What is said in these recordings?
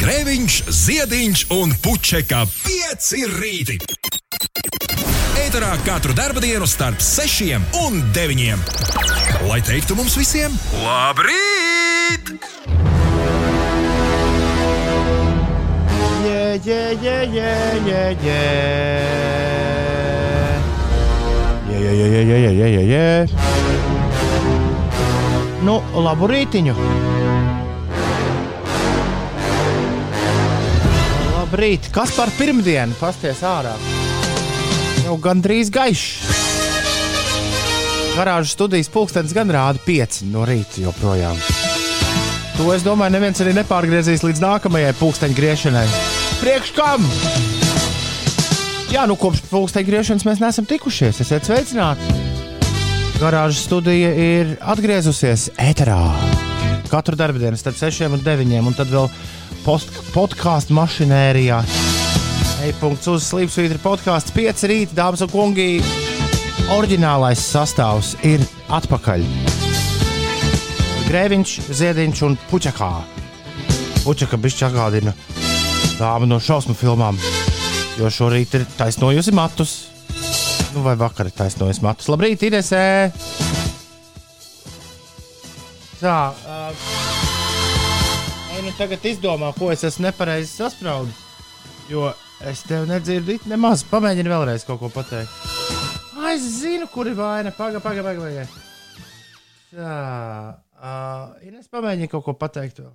Grēviņš, Ziediņš un Puķeka 5 rīti. Eterā katru dienu starp 6 un 9. Lai teiktu mums visiem, labrīt! Yeah, yeah, yeah, yeah, yeah, yeah. Yeah, yeah, yeah, yeah, yeah, yeah, yeah. Nu, labu rītiņu! Labrīt! Kas par pirmdienu? Pasties ārā! Jau gandrīz gaišs! Garāžas studijas pulkstenis gan rāda 5 no rīta joprojām. To es domāju, neviens arī nepārgriezīs līdz nākamajai pulksteņa griešanai. Priekš kam? Jā, nu kopš pulksteņa griešanas mēs neesam tikušies. Esiet sveicināti! Garāžas studija ir atgriezusies ēterā. Katru dienu starp 6 un 9, un tad vēl podkāstu mašinērijā. E-punkts uz Slimsvītra podkāsts 5 rīta, dāmas un kungi. Oriģinālais sastāvs ir atpakaļ. Grēviņš, Ziediņš un Puķakā. Puķaka bišķi atgādina dāmu no šausmu filmām, jo šorīt ir taisnojusi matus. Nu, vai vakar ir taisnojusi matus? Labrīt, Inesē! Tā, uh, tagad izdomā, ko es esmu nepareizi saspraudis. Jo es tev nedzirdu nemaz. Pamēģini vēlreiz kaut ko pateikt. Ai, es zinu, kur ir vaina. Pagaidi, pagaidi, pagaidi. Tā, uh, Ines pamēģini kaut ko pateikt vēl.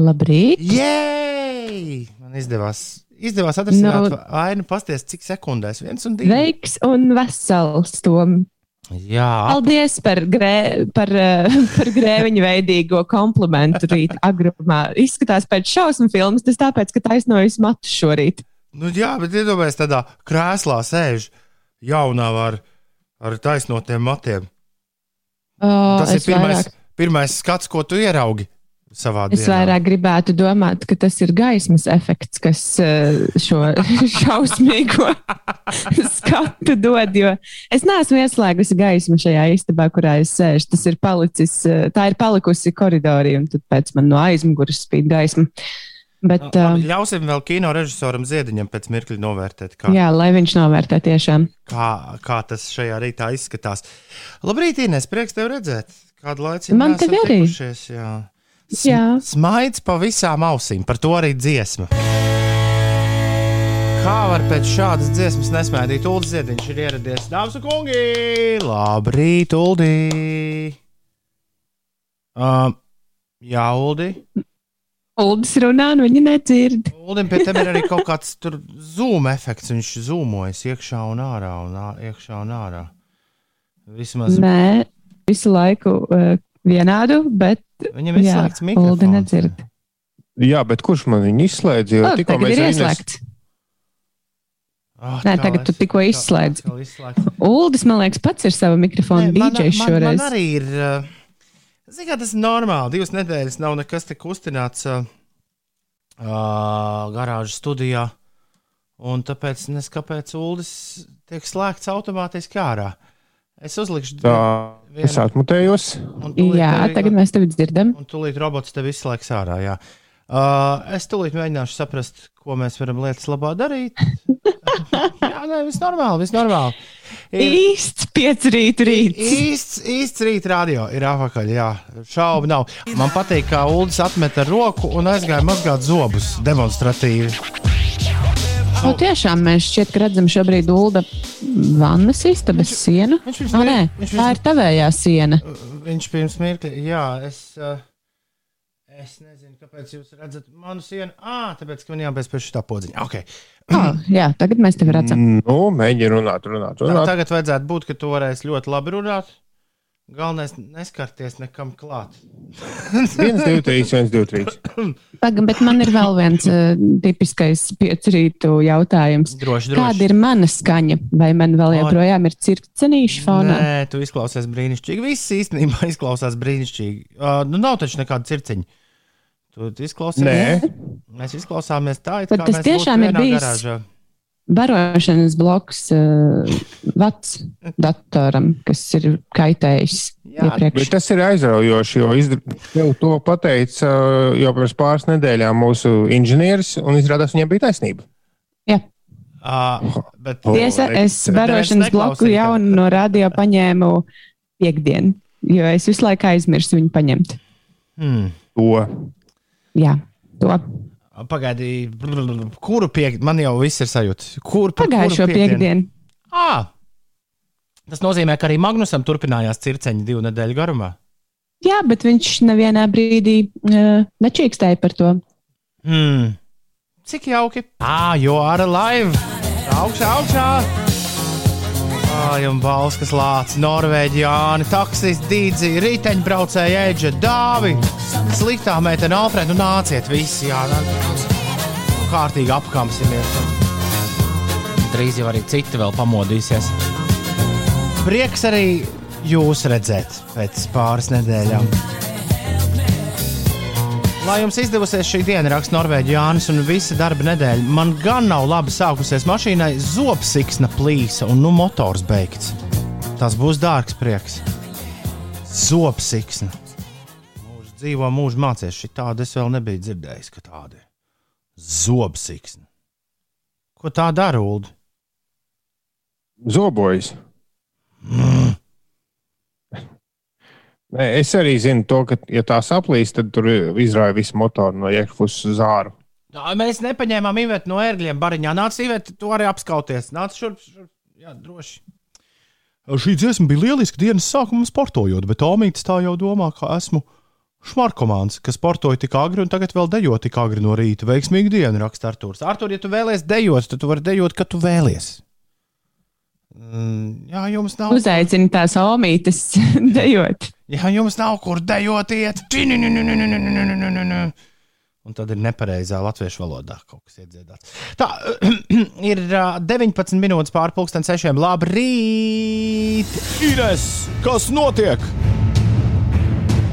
Labrīt! Jēj! Man izdevās, izdevās atrisināt Nu- ainu, pasties, cik sekundēs. viens un divi. Veiks un vesels tom. Jā, Paldies par, grē, par, eh, par grēviņu veidīgo komplimentu rīt agrumā. Izskatās pēc šausmu filmas, tas tāpēc, ka taisnojas matus šorīt. nu, jā bet iedomājieties, tādā krēslā sēž jaunā ar, ar taisnotiem matiem. O, Tas ir pirmais, vairāk, pirmais skats, ko tu ieraugi savā es dienā. vairāk gribētu domāt, ka tas ir gaismas efekts, kas eh, šo šausmīgo skatu dod. Jo es neesmu ieslēgusi gaismu šajā istabā, kurā es sēžu. Tas ir palicis, eh, tā ir palikusi koridorī, un pēc man no aizmugures spīd gaisma. Bet, Nu, Labi, uh, Ļausim vēl kino režisoram Ziediņam pēc mirkļa novērtēt, kā, jā, lai viņš novērtē tiešām. kā, kā tas šajā rītā izskatās. Labrīt, Inês, prieks tev redzēt. Kādu laiku Man tevi arī. Jā. S Jā. Smaids pa visām ausīm, par to arī dziesma. Kā var pēc šādas dziesmas nesmaidīt? Uldis Ziediņš ir ieradies. Dāmas un kungi! Labrīt, Uldi! Uh, jā, Uldi. Uldis runā, un viņa nedzird. Uldim pie tam ir arī kaut kāds tur zoom efekts. Viņš zūmojas iekšā un ārā un ā, iekšā un ārā. Vismaz Nē, visu laiku uh, vienādu, bet viņam ir jā, slēgts Uldi mikrofons. Jā, bet kurš man viņu izslēdz? Jo O, tikko tagad mēs ir ar Ines- ieslēgts. Ah, Nē, tagad tu es- tikko izslēgts. Uldis, man liekas, pats ir sava mikrofona man, šoreiz. man arī ir. uh, Ziniet, tas ir normāli. Divas nedēļas nav nekas tik uztināts uh, uh, garāžas studijā. Un tāpēc neskapēc Uldis tiek slēgts automātiski ārā. Es uzlikšu Tā, es atmutējos. un tūlīt Jā, arī- tagad mēs tevi dzirdam. Un tūlīt robots tev izslēgs ārā. Jā. Uh, es tūlīt mēģināšu saprast, ko mēs varam lietas labā darīt. jā, nē, viss normāli, viss normāli. Ir Īsts piecrīt rīts. īsts, īsts rīt radio ir apakaļ. Jā, šaubu nav. Man patīk, kā Ulas atmeta roku un aizgāja mazgāt zobus demonstratīvi. O, tiešām mēs šķiet, ka redzam šobrīd Ulda vannas istabas sienu. viņš pirms O, nē, viņš tā ir tavējā siena. Viņš pirms mirkļa, jā, es. Uh, Es nezinu, kāpēc jūs redzat manu sienu. Ah, tāpēc, ka man jābeidz pie šī tā podziņa. Okay. Oh, jā, tagad mēs tevi redzam. Nu, mēģini runāt, runāt, Tā, runāt. tagad vajadzētu būt, ka tu varēsi ļoti labi runāt. Galvenais neskarties nekam klāt. Viens, divi, trīs, viens, divi, trīs. Pagaid, bet man ir vēl viens uh, tipiskais piecrītu jautājums. Droši, droši. Kāda ir mana skaņa? Vai man vēl joprojām ir cirkcenīša fonā? Nē, tu izklausies brīnišķīgi. Viss īstenībā izklausās brīnišķīgi. Uh, nu, nav taču nekāda circiņa. Tu izklausies. Nē. Mēs izklausāmies tā, it kā tas mēs būtu tiešām ir bijis- garāžā. Barošanas bloks uh, vats datoram, kas ir kaitējis. iepriekš. Bet tas ir aizraujoši, jo tev to pateica uh, jau pirms pāris nedēļām mūsu inženieris, un izrādās viņam bija taisnība. Uh, bet, Tiesa, es barošanas bloku neklausīja, jau no radio paņēmu piekdienu, jo es visu laiku aizmirsu viņu paņemt. hmm, To. Jā, to pagaidi, brr, kuru piekdienu? Man jau viss ir sajūta. Kur, pagājušo piekdienu. Ah, tas nozīmē, ka arī Magnusam turpinājās circeņi divu nedēļu garumā. Jā, bet viņš nevienā brīdī uh, nečīkstēja par to. Hmm. Cik jauki. Ah, jo ar laivu. Augšā, augšā. Ai, un balss, kas lācis Norvēģijāni, taksists, dīdzi, riteņbraucēji, eģe, dāvi. Sliktā meitene Alfrēda, nu nāciet visi, jā. Nu, kārtīgi apkamsimies. Drīz jau arī citi vēl pamodīsies. Prieks arī jūs redzēt pēc pāris nedēļām. Lai jums izdevusies šī diena, raksta Norvēģija Jānis, un visa darba nedēļa. Man gan nav labi sākusies mašīnai, zobsiksna plīsa un nu motors beigts. Tas būs dārgs prieks. Zobsiksna. Mūžs dzīvo, mūžs mācies. Šī tāda es vēl nebiju dzirdējis, ka tāda ir. Zobsiksna. Ko tā dara, Ulu? Zobojas. Nē, es arī zinu to, ka, ja tā saplīst, tad tur izrāja visu motoru no iekšpuses uz āru. Nā, Mēs nepaņēmām īvētu no ērgļiem. Bariņā nāca īvēt, tu arī apskauties. Nāc šurp, šurp. Jā, droši. Šī dziesma bija lieliska dienas sākuma sportojot, bet Omīts tā jau domā, ka esmu šmarkomāns, kas sportoja tik agri un tagad vēl dejo tik agri no rīta. Veiksmīgu dienu, raksta Artūrs. Artur, ja tu vēlies dejot, tad tu vari dejot, kad tu vēlies. Jā, jums nav. Uzaicini tās omītes dejot. Ja jums nav kur dejot, iet. Un tad ir nepareizā latviešu valodā kaut kas iedziedāts. Tā ir ā, 19 minūtes pārpusdienas sešiem. Labrīt! Ines! Kas notiek?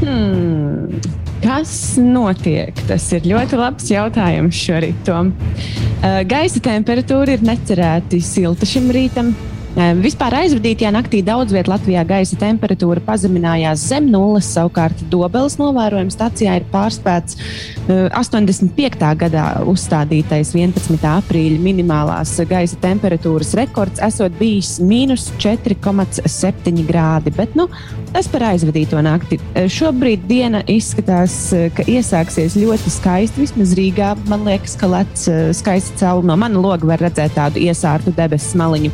Hmm. Kas notiek? Tas ir ļoti labs jautājums šorīt. Uh, Gaisa temperatūra ir necerēti silta šim rītam. Vispār aizvadītajā naktī daudz vietā Latvijā gaisa temperatūra pazeminājās zem nulles. Savukārt Dobelas novērojuma stācijā ir pārspēts uh, 85. gadā uzstādītais 11. aprīļa minimālās gaisa temperatūras rekords, esot bijis mīnus 4,7 grādi. Bet, nu, Tas par aizvadīto nakti. Šobrīd diena izskatās, ka iesāksies ļoti skaisti. Vismaz Rīgā man liekas, ka lec skaisti cauri no mana loga var redzēt tādu iesārtu debesu maliņu.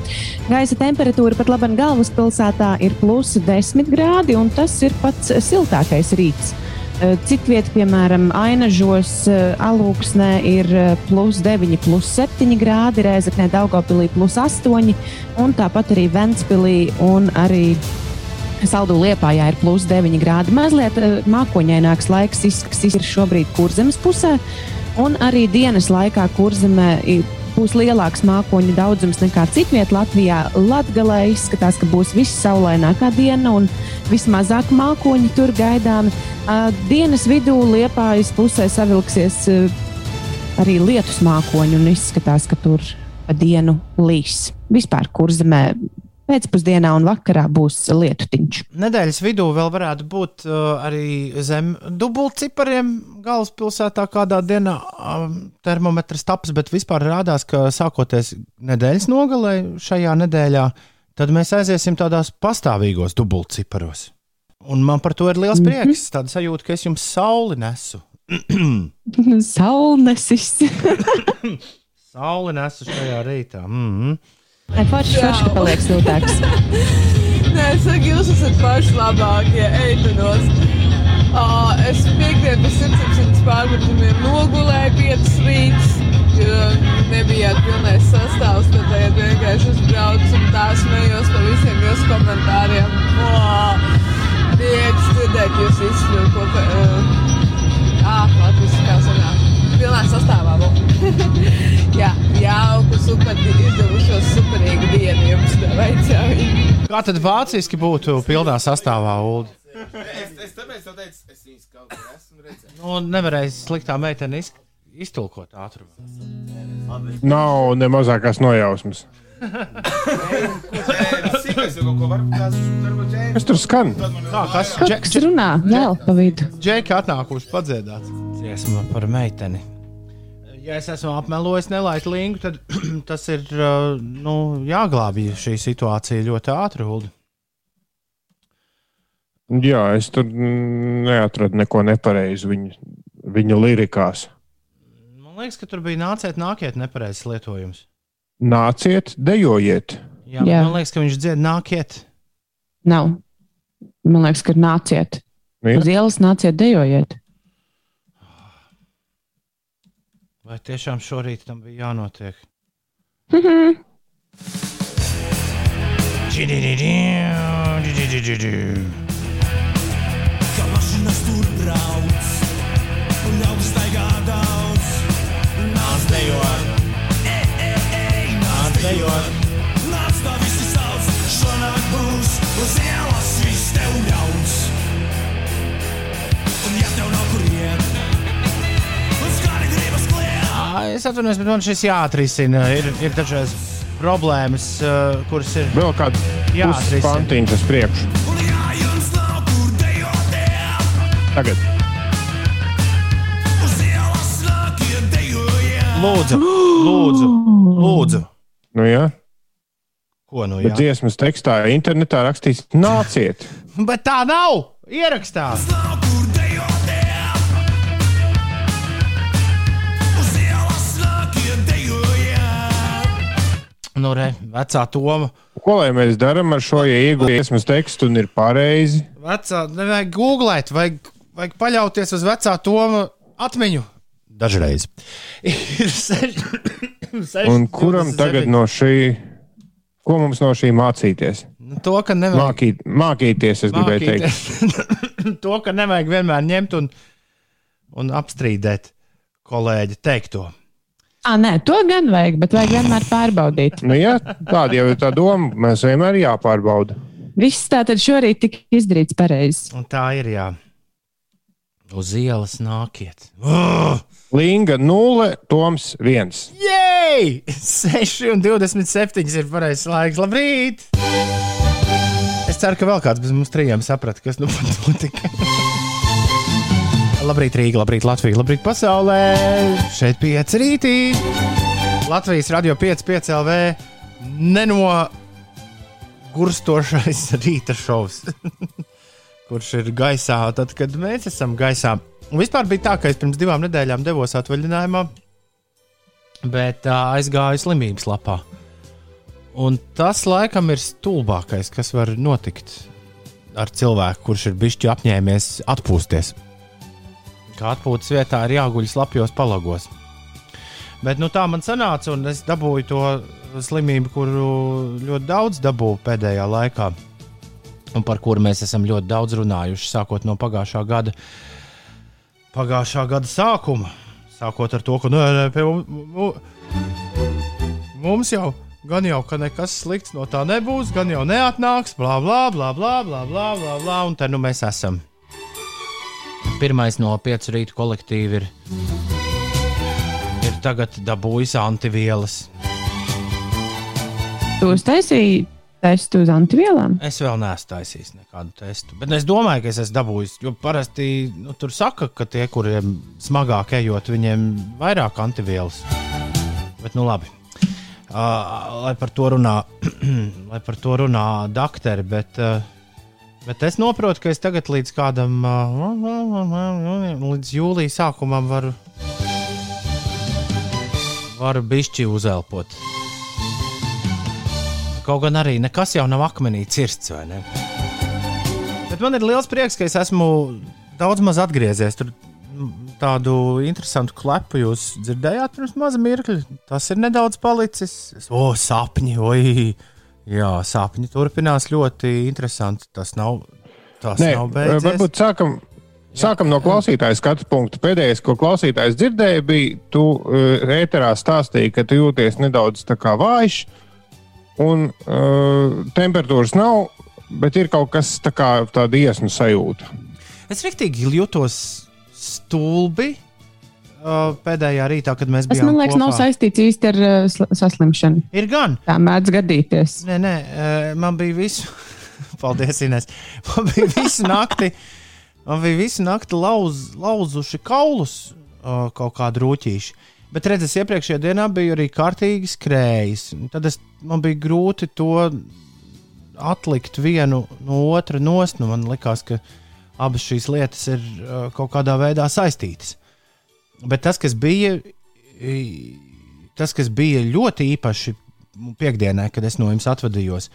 Gaisa temperatūra pat labi galvaspilsētā ir plus 10 grādi, un tas ir pats siltākais rīts. Citvieta, piemēram, Ainažos, Alūksnē ir plus 9, plus 7 grādi, Rēzaknē, Daugopilī plus 8, un tāpat arī Ventspilī un arī Saldu liepājā ir plus 9 grādi. Mazliet mākoņaināks laiks izskatās šobrīd kurzemes pusē, un arī dienas laikā kurzemē būs lielāks mākoņu daudzums nekā citvietā Latvijā. Latvijā izskatās, ka būs vissaulainākā diena un vismazāk mākoņi tur gaidāmi. Dienas vidū liepājas pusē savilksies uh, arī lietus mākoņi un izskatās, ka tur dienu līs. Vispār kurzemē pēcpusdienā un vakarā būs lietutiņš. Nedēļas vidū vēl varētu būt uh, arī zem dubultcipariem galvaspilsētā kādā dienā um, termometrs taps, bet vispār rādās, ka sākoties nedēļas nogalē šajā nedēļā, tad mēs aiziesim tādās pastāvīgos dubultciparos. Un man par to ir liels prieks. Tāda sajūta, ka es jums sauli nesu. Saulnesis. Sauli nesu šajā rītā. Mm -hmm. Forši, forši, ka paliek siltāks. Nē, es saku, jūs esat paši labākie. Eidanos. Uh, es piekdienu pēc sirdsapziņas pārmetumiem nogulēju piecas rītas, jo nebijāt pilnais sastāvs, tad tagad vienkārši uzbraucu un tā smējos par visiem jūsu komentāriem. Oh, Prieks dzirdēt jūs izsļūko, ka, uh, ā, Latvijas kā sanāk, pilnā sastāvā. Jā, jauku, super, izdevušos superīgu dienu jums, veicāju. Kā tad vāciski būtu pilnā sastāvā, Ulu? Es, es tāpēc teicu, es viņus kaut kur esmu redzējis. Nu, nevarēja sliktā meitene iz, iztulkot ātrumu. Nav ne mazākās nojausmas. Es tur skan? Tā, kas Kaut kas runā vēl pa vidu. Džeki atnākuši padziedāt dziesmu par meiteni. Ja es esmu apmelojis nelaiķu linku, tad tas ir nu, jāglābj šī situācija ļoti ātri. Uldi. Jā, es tur neatradu neko nepareizu viņa, viņa lirikās. Man liekas, ka tur bija nāciet, nākiet, nepareizs lietojums. Nāciet, dejojiet! Jā, Jā. Man liekas, ka viņš dzied, nākiet. Nav. Man liekas, ka nāciet. Jā. Uz ielas nāciet, dejojiet. Vai tiešām šorīt tam bija jānotiek? Ka mašīnas tur brauc, un ļaudis staigā daudz. Nāc, dejot, nāc, dejot, nāc, tā visi sauc. Šonakt būs uz ielas viss tev ļauts. Es atvainojos, bet man šis jāatrisina. Ir, ir dažas problēmas, uh, kuras ir Vēl kāds jāatrisina. uz priekšu. Tagad. Lūdzu, lūdzu, lūdzu. Nu, jā. Ko nu Bet jā? dziesmas tekstā internetā rakstīts: nāciet! Bet tā nav! Ierakstā! Nu, re, vecā Toma. Ko lai mēs darām ar šo, ja dziesmas tekstu un ir pareizi? Vecā, nevajag googlēt, vajag, vajag paļauties uz vecā Toma atmiņu. Dažreiz. Seši- seši- Un kuram 27. tagad no šī, ko mums no šī mācīties? Nu, To, ka nevajag Mākīt, mākīties, es gribēju teikt. mākīties. to, ka nevajag vienmēr ņemt un, un apstrīdēt kolēģi teikto. Ah, nē, to gan vajag, bet vajag vienmēr pārbaudīt. Nu, jā, tāda jau ir tā doma. Mēs vienmēr jāpārbauda. Viss tā tad šorīt tika izdarīts pareizi. Un tā ir jā. Uz ielas nākiet. Oh! Linga 0, Toms 1. Jej! 6 un 27 ir pareizais laiks. Labrīt! Es ceru, ka vēl kāds bez mums trijiem saprata, kas nu pat notika. Labrīt, Rīga, labrīt, Latvija, labrīt, pasaulē! Šeit pieci rītī! Latvijas radio 5, 5 LV neno gurstošais rīta šovs. kurš ir gaisā, tad, kad mēs esam gaisā. Un vispār bija tā, ka es pirms divām nedēļām devos atvaļinājumā, bet uh, aizgāju slimības lapā. Un tas laikam ir stulbākais, kas var notikt ar cilvēku, kurš ir bijis apņēmies atpūsties ka atpūtas vietā ir jāguļas lapjos palagos. Bet nu, tā man sanāca, un es dabūju to slimību, kuru ļoti daudz dabūju pēdējā laikā, un par kuru mēs esam ļoti daudz runājuši sākot no pagājušā gada, pagājušā gada sākuma. Sākot ar to, ka nu, pie, mums jau gan jau ka nekas slikts no tā nebūs, gan jau neatnāks, bla bla bla bla bla bla bla, un te nu mēs esam. Pirmais no piecu rītu kolektīva ir, ir tagad dabūjis antivielas. Tu uztaisīji testu uz antivielām? Es vēl neesmu taisījis nekādu testu. Bet es domāju, ka es esmu dabūjis. Jo parasti nu, tur saka, ka tie, kuriem smagāk ejot, viņiem vairāk antivielas. Bet nu labi. Uh, lai par to runā, lai par to runā doktori, bet, uh, bet es saprotu, ka es tagad līdz kādam, līdz jūlijā sākumam varu, varu bišķi uzelpot. Kaut gan arī nekas jau nav akmenī cirsts, vai ne? Bet man ir liels prieks, ka es esmu daudz maz atgriezies. Tur tādu interesantu klepu jūs dzirdējāt pirms maza mirkļa. Tas ir nedaudz palicis. O, sapņi, oi! Jā, sapņi turpinās ļoti interesanti. Tas nav, tas Nē, nav beidzies. varbūt sākam, sākam no klausītāja skatu punkta. Pēdējais, ko klausītājs dzirdēja, bija, tu uh, ēterā stāstīji, ka tu jūties nedaudz vājš, un uh, temperatūras nav, bet ir kaut kas tā kā tāda iesnu sajūta. Es rīktīgi jutos stulbi. uh, pēdējā rītā, kad mēs Tas, bijām. man liekas, kopā. nav saistīts īsti ar uh, sl- saslimšanu. Ir gan. Tā mēdz gadīties. Nē, nē, uh, man bija visu. Paldies, Inês. Man bija visu nakti. Man bija visu nakti lauz, lauzuši kaulus uh, kaut kādi rūtīši. Bet redzēs, iepriekšējā dienā bija arī kārtīgi skrējis. Tad es, man bija grūti to atlikt vienu no otra nost. Nu, man liekas, ka abas šīs lietas ir uh, kaut kādā veidā saistītas. Bet tas, kas bija, i- tas, kas bija ļoti īpaši piekdienai, kad es no jums atvadījos,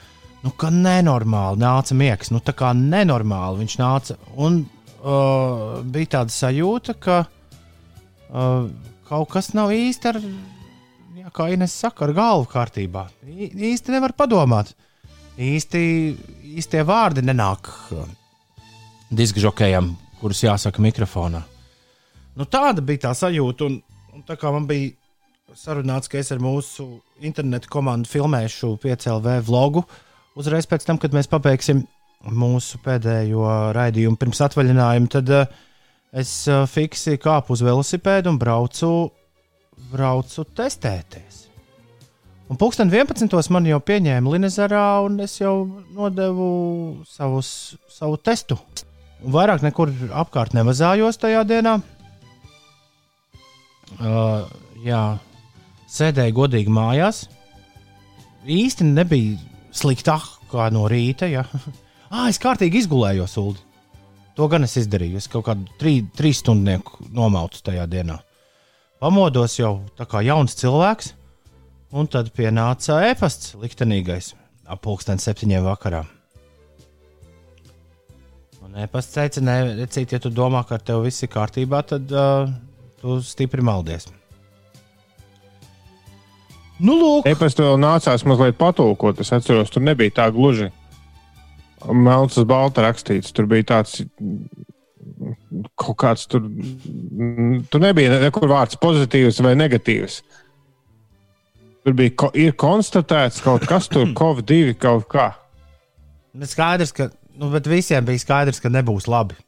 nu, ka nenormāli nāca miegs. Nu, tā kā nenormāli viņš nāca. Un uh, bija tāda sajūta, ka uh, kaut kas nav īsti ar, jā, kā Ines saka, ar galvu kārtībā. Ī- Īsti nevar padomāt. Īsti, īstie vārdi nenāk uh, diskžokējam, kurus jāsaka mikrofonā. Nu, tāda bija tā sajūta. Un, un tā kā man bija sarunāts, ka es ar mūsu internetu komandu filmēšu PCLV vlogu, uzreiz pēc tam, kad mēs pabeigsim mūsu pēdējo raidījumu pirms atvaļinājuma, tad uh, es uh, fiksi kāpu uz velosipēdu un braucu, braucu testēties. Un pulksten 11. man jau pieņēma Linezerā, un es jau nodevu savus, savu testu. Un vairāk nekur apkārt nemazājos tajā dienā. Uh, jā, sēdēju godīgi mājās. Īsti nebija sliktāk kā no rīta. Ja. ah, es kārtīgi izgulējos, Ulu. To gan es izdarīju. Es kaut kādu trī, trīs stundu nomaucu tajā dienā. Pamodos jau tā kā jauns cilvēks, un tad pienāca e-pasts liktenīgais ap pulksten septiņiem vakarā. Un e-pasts teica, nē, recīt, ja tu domā, ka ar tevi viss ir kārtībā, tad uh, tu stipri maldies. Nu, lūk, Epēc to vēl nācās mazliet patulkot. Es atceros, tur nebija tā gluži melns uz balta rakstīts. Tur bija tāds kaut kāds tur. Tur nebija nekur vārds pozitīvs vai negatīvs. Tur bija ko, ir konstatēts kaut kas tur, COVID-2 kaut kā. Bet skaidrs, ka nu, bet visiem bija skaidrs, ka nebūs labi.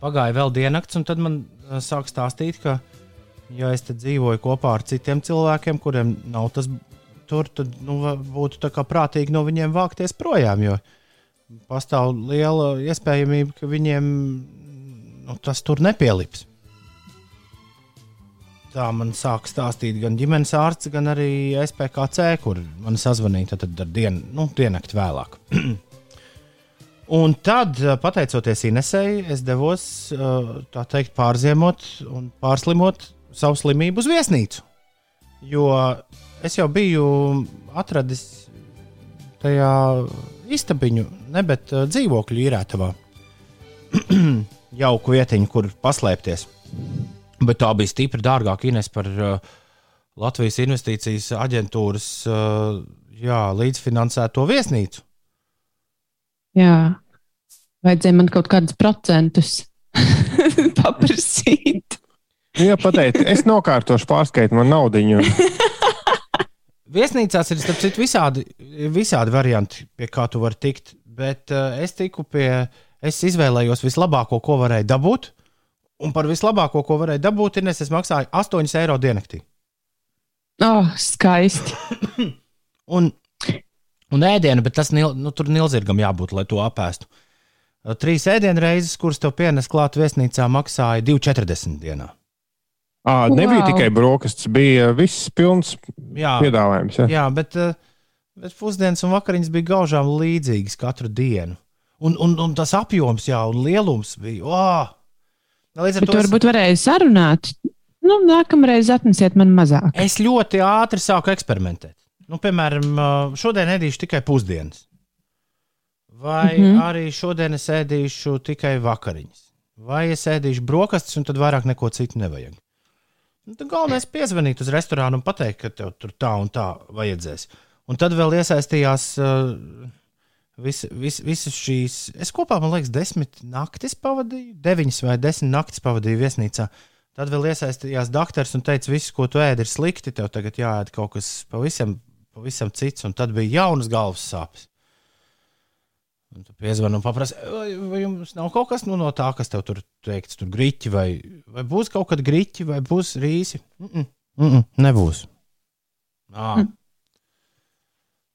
Pagāja vēl diennakts, un tad man uh, sāk stāstīt, ka, ja es dzīvoju kopā ar citiem cilvēkiem, kuriem nav tas tur, tad nu, būtu prātīgi no viņiem vākties projām. Jo pastāv liela iespējamība, ka viņiem nu, tas tur nepielips. Tā man sāk stāstīt gan ģimenes ārsts, gan arī SPKC, kur man sazvanīja tad, tad ar dienu, nu, diennakti vēlāk. Un tad, eh, pateicoties Inesei, es devos eh, tā teikt, pārziemot un pārslimot savu slimību uz viesnīcu. Jo es jau biju atradis tajā istabiņu, ne bet eh, dzīvokļu īrētavā. Jauku vietiņu, kur paslēpties. Bet tā bija stipri dārgāka Ines par uh, Latvijas investīcijas aģentūras uh, jā, līdzfinansēto viesnīcu. Jā, vajadzēja man kaut kādus procentus paprasīt. Nu, Ja pateikt, es nokārtošu pārskaitu man naudiņu. Viesnīcās ir starp citu visādi, visādi varianti, pie kā tu vari tikt. Bet uh, es tiku pie, es izvēlējos vislabāko, ko varēju dabūt. Un par vislabāko, ko varēju dabūt, ir, es maksāju 8 eiro diennaktī. Oh, skaisti. Un, un ēdienu, bet tas nil, nu, tur nilzirgam jābūt, lai to apēstu. Trīs ēdienu reizes, kuras tev pienes klāt viesnīcā, maksāja 2,40 dienā. À, nebija Wow. tikai brokastis, bija viss pilns Jā, piedāvājums. Ja? jā bet, bet pusdienas un vakariņas bija gaužām līdzīgas katru dienu. Un, un, un tas apjoms, jā, un lielums bija. Oh! Līdz ar Bet to es, varbūt varēja sarunāt. Nu, nākamreiz atnesiet man mazāk. es ļoti ātri sāku eksperimentēt. Nu, piemēram, šodien ēdīšu tikai pusdienas. Vai mm. -hmm. arī šodien es ēdīšu tikai vakariņas. Vai es ēdīšu brokastis, un tad vairāk neko citu nevajag. Nu, tad galvenais ir piezvanīt uz restorānu un pateikt, ka tev tur tā un tā vajadzēs. Un tad vēl iesaistījās uh, vis, vis, visas šīs. Es kopā, man liekas, desmit naktis pavadīju, deviņas vai desmit naktis pavadīju viesnīcā. Tad vēl iesaistījās doktors un teica, viss, ko tu ēdi, ir slikti. Tev tagad jāēd kaut kas pavisam, pavisam cits, un tad bija jaunas galvas sāpes. Un tu piezvani un paprasti, vai, jums nav kaut kas nu, no tā, kas tev tur teikts, tur grīķi, vai, vai būs kaut kad grīķi, vai būs rīsi? Mm -mm, mm -mm, nebūs. À. Mm.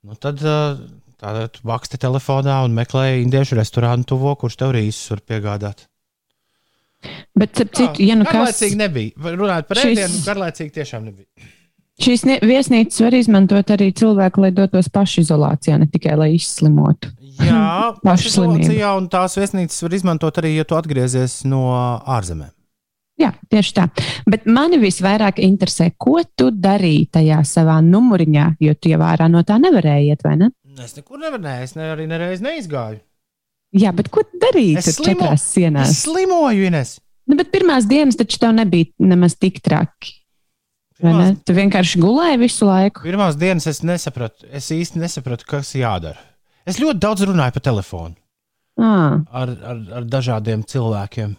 Nu, tad tādā tu baksti telefonā un meklē indiešu restorānu tuvo, kurš tev rīsus var piegādāt. Bet, ap citu, ja nu kas, Garlaicīgi nebija. Runājot par Šis- ēdienu, garlaicīgi tiešām nebija. Šīs viesnīcas var izmantot arī cilvēki, lai dotos pašizolācijā, ne tikai lai izslimotu. Jā, pašizolācijā, un tās viesnīcas var izmantot arī, ja tu atgriezies no ārzemēm. Jā, tieši tā. Bet mani visvairāk interesē, ko tu darīji tajā savā numuriņā, jo tu jau ārā no tā nevarēji iet, vai ne? Es nekur nevaru, es ne, arī nereiz neizgāju. Jā, bet ko darīji Es slimo- četrās sienās? Es slimoju, Ines. Nu, bet pirmās dienas taču tev nebija nemaz tik traki. Tu vienkārši gulēji visu laiku. pirmās dienas es nesapratu, es īsti nesapratu, kas jādara. Es ļoti daudz runāju pa telefonu À, ar, ar, ar dažādiem cilvēkiem.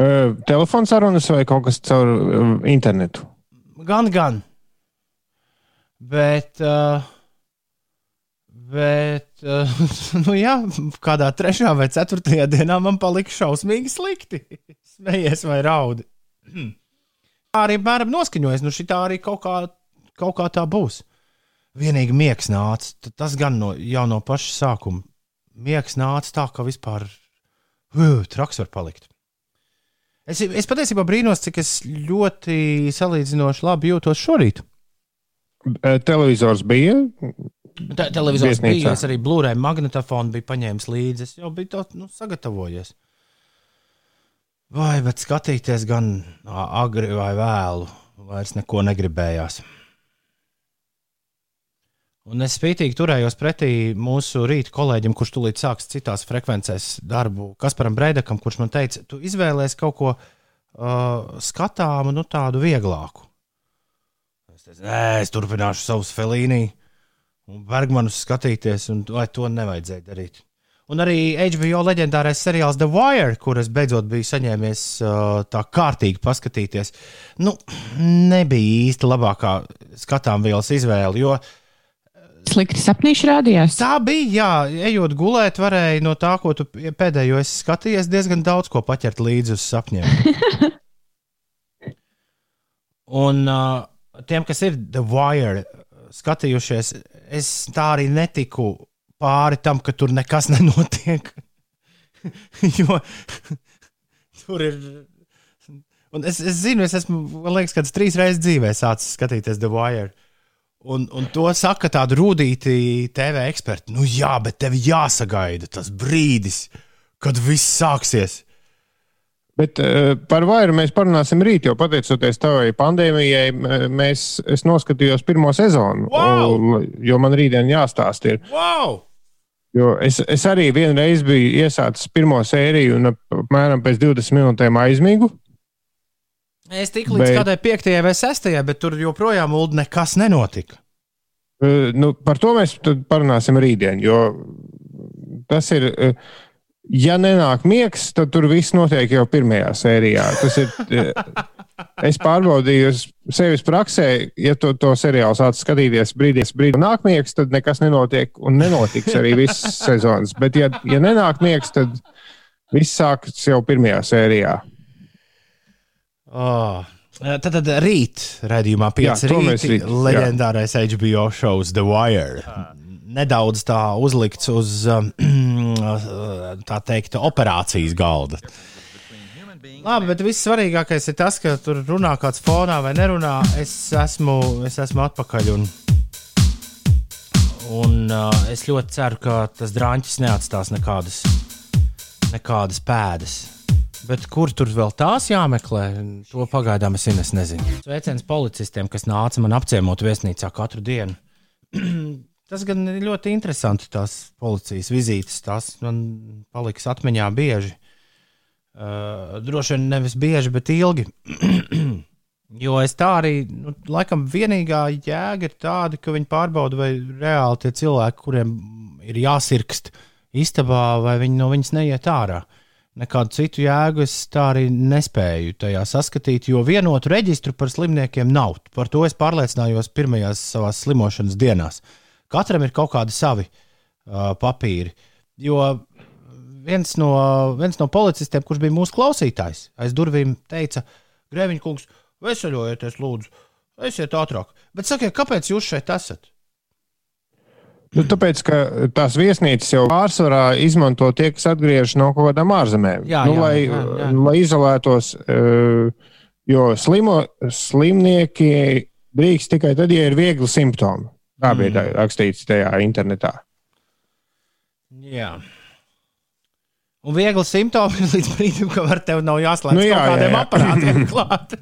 Uh, Telefons sarunas vai kaut kas caur uh, internetu? Gan, gan. Bet, uh, bet uh, nu jā, kādā trešā vai ceturtajā dienā man palika šausmīgi slikti. Smējies vai raudi. Arī bērnam noskaņojas, nu šī tā arī kaut kā, kaut kā tā būs. Vienīgi miegs nāca, tas gan no, jau no paša sākuma. Miegs nāca tā, ka vispār uh, traks var palikt. Es, es patiesībā brīnos, cik es ļoti salīdzinoši labi jūtos šorīt. Uh, Televizors bija. Te, televizors Viesnīcā. bija, es arī blūrēju magnetofonu, biju paņēmis līdzi. Es jau biju to nu, sagatavojies. Vai, bet skatīties gan agri vai vēlu, vairs neko negribējās. Un es spītīgi turējos pretī mūsu rīta kolēģim, kurš tūlīt sāks citās frekvencēs darbu, Kasparam Breidakam, kurš man teica, tu izvēlējies kaut ko uh, skatāmu, nu tādu vieglāku. Es teicu, nē, es turpināšu savus felīniju un Bergmanus skatīties, un vai to nevajadzēja darīt. Un arī HBO leģendārais seriāls The Wire, kuras beidzot biju saņēmies uh, tā kārtīgi paskatīties, nu, nebija īsti labākā skatāmvielas izvēle. Jo slikti sapnīši rādījās. tā bija, jā, ejot gulēt, varēja no tā, ko tu pēdējo esi skatījies, diezgan daudz ko paķert līdzi uz sapņiem. Un uh, tiem, kas ir The Wire skatījušies, es tā arī netiku pāri tam, ka tur nekas nenotiek. jo tur ir. Un es, es zinu, es esmu, man liekas, kāds trīs reizes dzīvē sācis skatīties The Wire. Un, un to saka tādi rūtīti TV eksperti. Nu, jā, bet tev jāsagaida tas brīdis, kad viss sāksies. Bet uh, par vairu mēs parunāsim rīt, jo pateicoties tavai pandēmijai, mēs, es noskatījos pirmo sezonu. Wow! Un, jo man rītdien jāstāst. Ir. Wow! Jo es, es arī vienreiz biju iesācis pirmo sēriju, un apmēram pēc 20 minūtēm aizmigu. Es tiku līdz Bet- kādai piektajai vai sestajai, bet tur joprojām uld nekas nenotika. Uh, nu, par to mēs parunāsim rītdien. Jo tas ir, uh, ja nenāk miegs, tad tur viss notiek jau pirmajā sērijā. Tas ir. Uh, Es pārbaudīju sevis praksē, ja to, to seriālu sāc skatīties brīdī, brīdī nāk miegs, tad nekas nenotiek un nenotiks arī visas sezonas. Bet, ja, ja nenāk miegs, tad viss sākas jau pirmajā sērijā. Oh. Tad, tad rīt, redzējumā, pieci to mēs rīti, rīt, jā. leģendārais HBO šovs The Wire. Nedaudz tā uzlikts uz um, tā teikt, operācijas galda. Labi, bet viss svarīgākais ir tas, ka tur runā kāds fonā vai nerunā. Es esmu, es esmu atpakaļ. Un, un uh, es ļoti ceru, ka tas drāņķis neatstās nekādas, nekādas pēdas. Bet kur tur vēl tās jāmeklē? To pagaidām es, Ines nezinu. Sveiciens policistiem, kas nāca man apciemot viesnīcā katru dienu. Tas gan ir ļoti interesanti. Tās policijas vizītes, tās man paliks atmiņā bieži. Uh, droši vien nevis bieži, bet ilgi. jo es tā arī, nu, laikam, vienīgā jēga ir tāda, ka viņi pārbauda, vai reāli tie cilvēki, kuriem ir jāsirkst istabā, vai viņi no viņas neiet ārā. Nekādu citu jēgu es tā arī nespēju tajā saskatīt, jo vienotu reģistru par slimniekiem nav. Par to es pārliecinājos pirmajās savās slimošanas dienās. Katram ir kaut kādi savi uh, papīri. Jo viens no, viens no policistiem, kurš bija mūsu klausītājs, aiz durvīm teica, Grēviņš kungs, veseļojieties, lūdzu, esiet ātrāk. Bet sakiet, kāpēc jūs šeit esat? Nu, tāpēc, ka tās viesnīcas jau pārsvarā izmanto tie, kas atgriežas no kaut kādām ārzemēm. Jā, nu, jā, lai, jā, jā. lai izolētos, eh, jo slimo, slimnieki drīkst tikai tad, ja ir viegli simptomi. Tā bija Mm. rakstīts tajā internetā. Jā. Un viegli simptomi ir līdz brīdim, kad tev nav jāslēdz Nu jā, kādiem jā, jā. aparātiem klāt.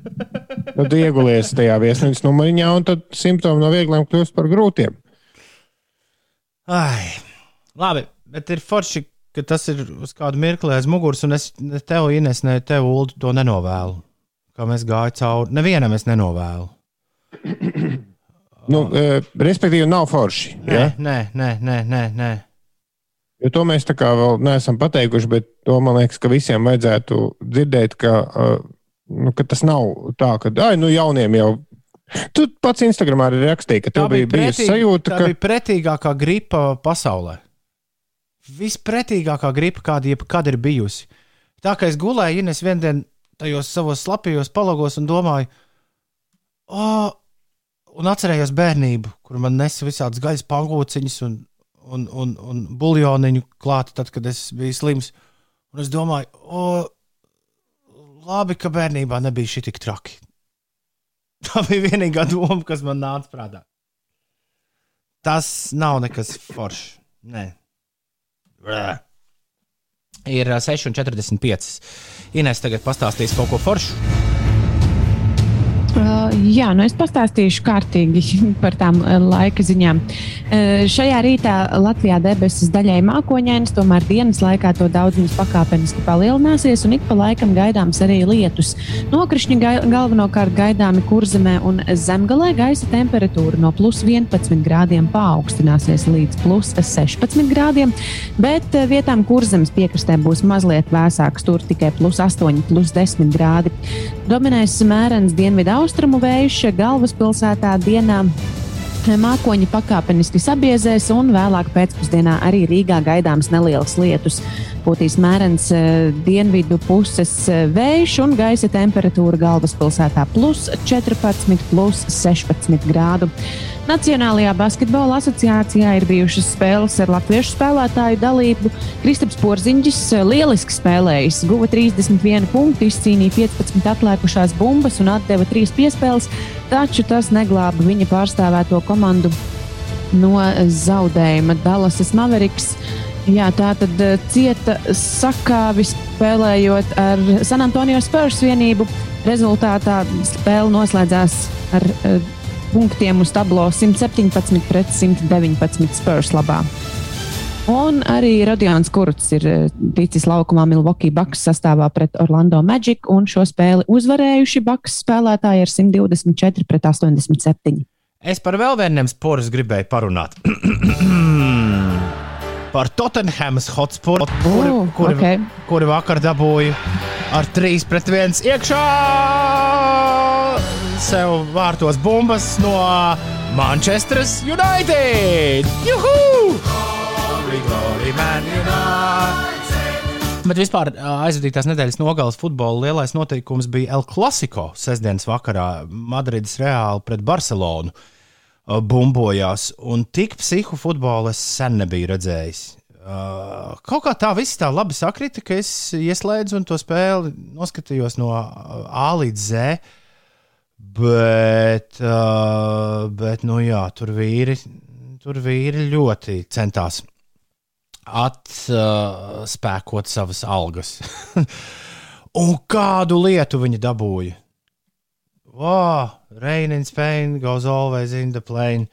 Tu iegulies tajā viesnīcas numuriņā, un tad simptomi no viegliem kļūst par grūtiem. Ai, labi, bet ir forši, ka tas ir uz kādu mirkli aiz muguras, un es ne tev, Ines, ne tev, Ulu, to nenovēlu. Kā mēs gājām cauri, nevienam es nenovēlu. Nu, e, respektīvi, nav forši. Nē, Ja? nē, nē, nē, nē, nē. Jo to mēs tā kā vēl neesam pateikuši, bet to man liekas, ka visiem vajadzētu dzirdēt, ka, nu, ka tas nav tā, ka, ah, nu, jauniem jau. Tu pats Instagramā arī rakstīji, ka tev bija bijusi sajūta, tā ka. bija pretīgākā gripa pasaulē. Vispretīgākā gripa, kāda jebkad ir bijusi. Tā kā es gulēju, Ines, vienā dienā tajos savos slapjos palagos un domāju, oh, un atcerējos bērnību, kur man nesa visādas gaļas pangūciņas un, un, un, un buļļoniņu klāta, tad, kad es biju slims. Un es domāju, o, labi, ka bērnībā nebija šī tik traki. Tā bija vienīgā doma, kas man nāca prātā. Tas nav nekas foršs. Nē. Blē. Ir ā, 6,45. Ines tagad pastāstīs kaut ko foršu. Jā, nu es pastāstīšu kārtīgi par tām uh, laika ziņām. Uh, šajā rītā Latvijā debesis daļai mākoņainas, tomēr dienas laikā to daudzums pakāpeniski palielināsies, un ik pa laikam gaidāms arī lietus. Nokrišņi gai, galvenokārt gaidāmi kurzemē un zemgalē gaisa temperatūra no plus 11 grādiem paaugstināsies līdz plus 16 grādiem, bet uh, vietām kurzemes piekrastē būs mazliet vēsāks, tur tikai plus 8, plus 10 grādi. Dominēs mērens dienvidu austrumu vējš galvaspilsētā dienā. Mākoņi pakāpeniski sabiezēs, un vēlāk pēcpusdienā arī Rīgā gaidāms neliels lietus. Būtīs mērens eh, dienvidu puses eh, vējš un gaisa temperatūra galvaspilsētā plus 14, plus 16 grādu. Nacionālajā basketbola asociācijā ir bijušas spēles ar latviešu spēlētāju dalību. Kristaps Porziņģis eh, lieliski spēlējis, guva 31 punktu, izcīnīja 15 atlikušās bumbas un atdeva 3 piespēles, taču tas neglāba viņa pārstāvēto komandu no zaudējuma. Dallasas Mavericks. Jā, tā tad eh, cieta sakāvi spēlējot ar San Antonio Spurs vienību. Rezultātā spēle noslēdzās ar punktiem uz tablo 117 pret 119 Spurs labā. Un arī Rodions Kurts ir eh, ticis laukumā Milwaukee Bucks sastāvā pret Orlando Magic, un šo spēli uzvarējuši Bucks spēlētāji ar 124 pret 87. Es par vēl vieniem sporus gribēju parunāt. par Tottenhamas hotspot, kuri, Oh, kuri, ok. kuri vakar dabūja ar 3 pret 1 iekšā sev vārtos bumbas no Manchesteras United! Juhu! Glory, glory, man United! Bet vispār aizvadītās nedēļas nogales futbola lielais notikums bija El Clasico sestdienas vakarā Madrides Reāli pret Barcelonu. ā, Bumbojās, un tik psihu futbolu es sen nebiju redzējis. Uh, kaut kā tā viss tā labi sakrita, ka es ieslēdzu un to spēli noskatījos no A līdz Z. Bet, uh, bet nu jā, tur vīri, tur vīri ļoti centās atspēkot uh, savas algas. un kādu lietu viņi dabūja? Wow, rain in Spain goes always in the plane.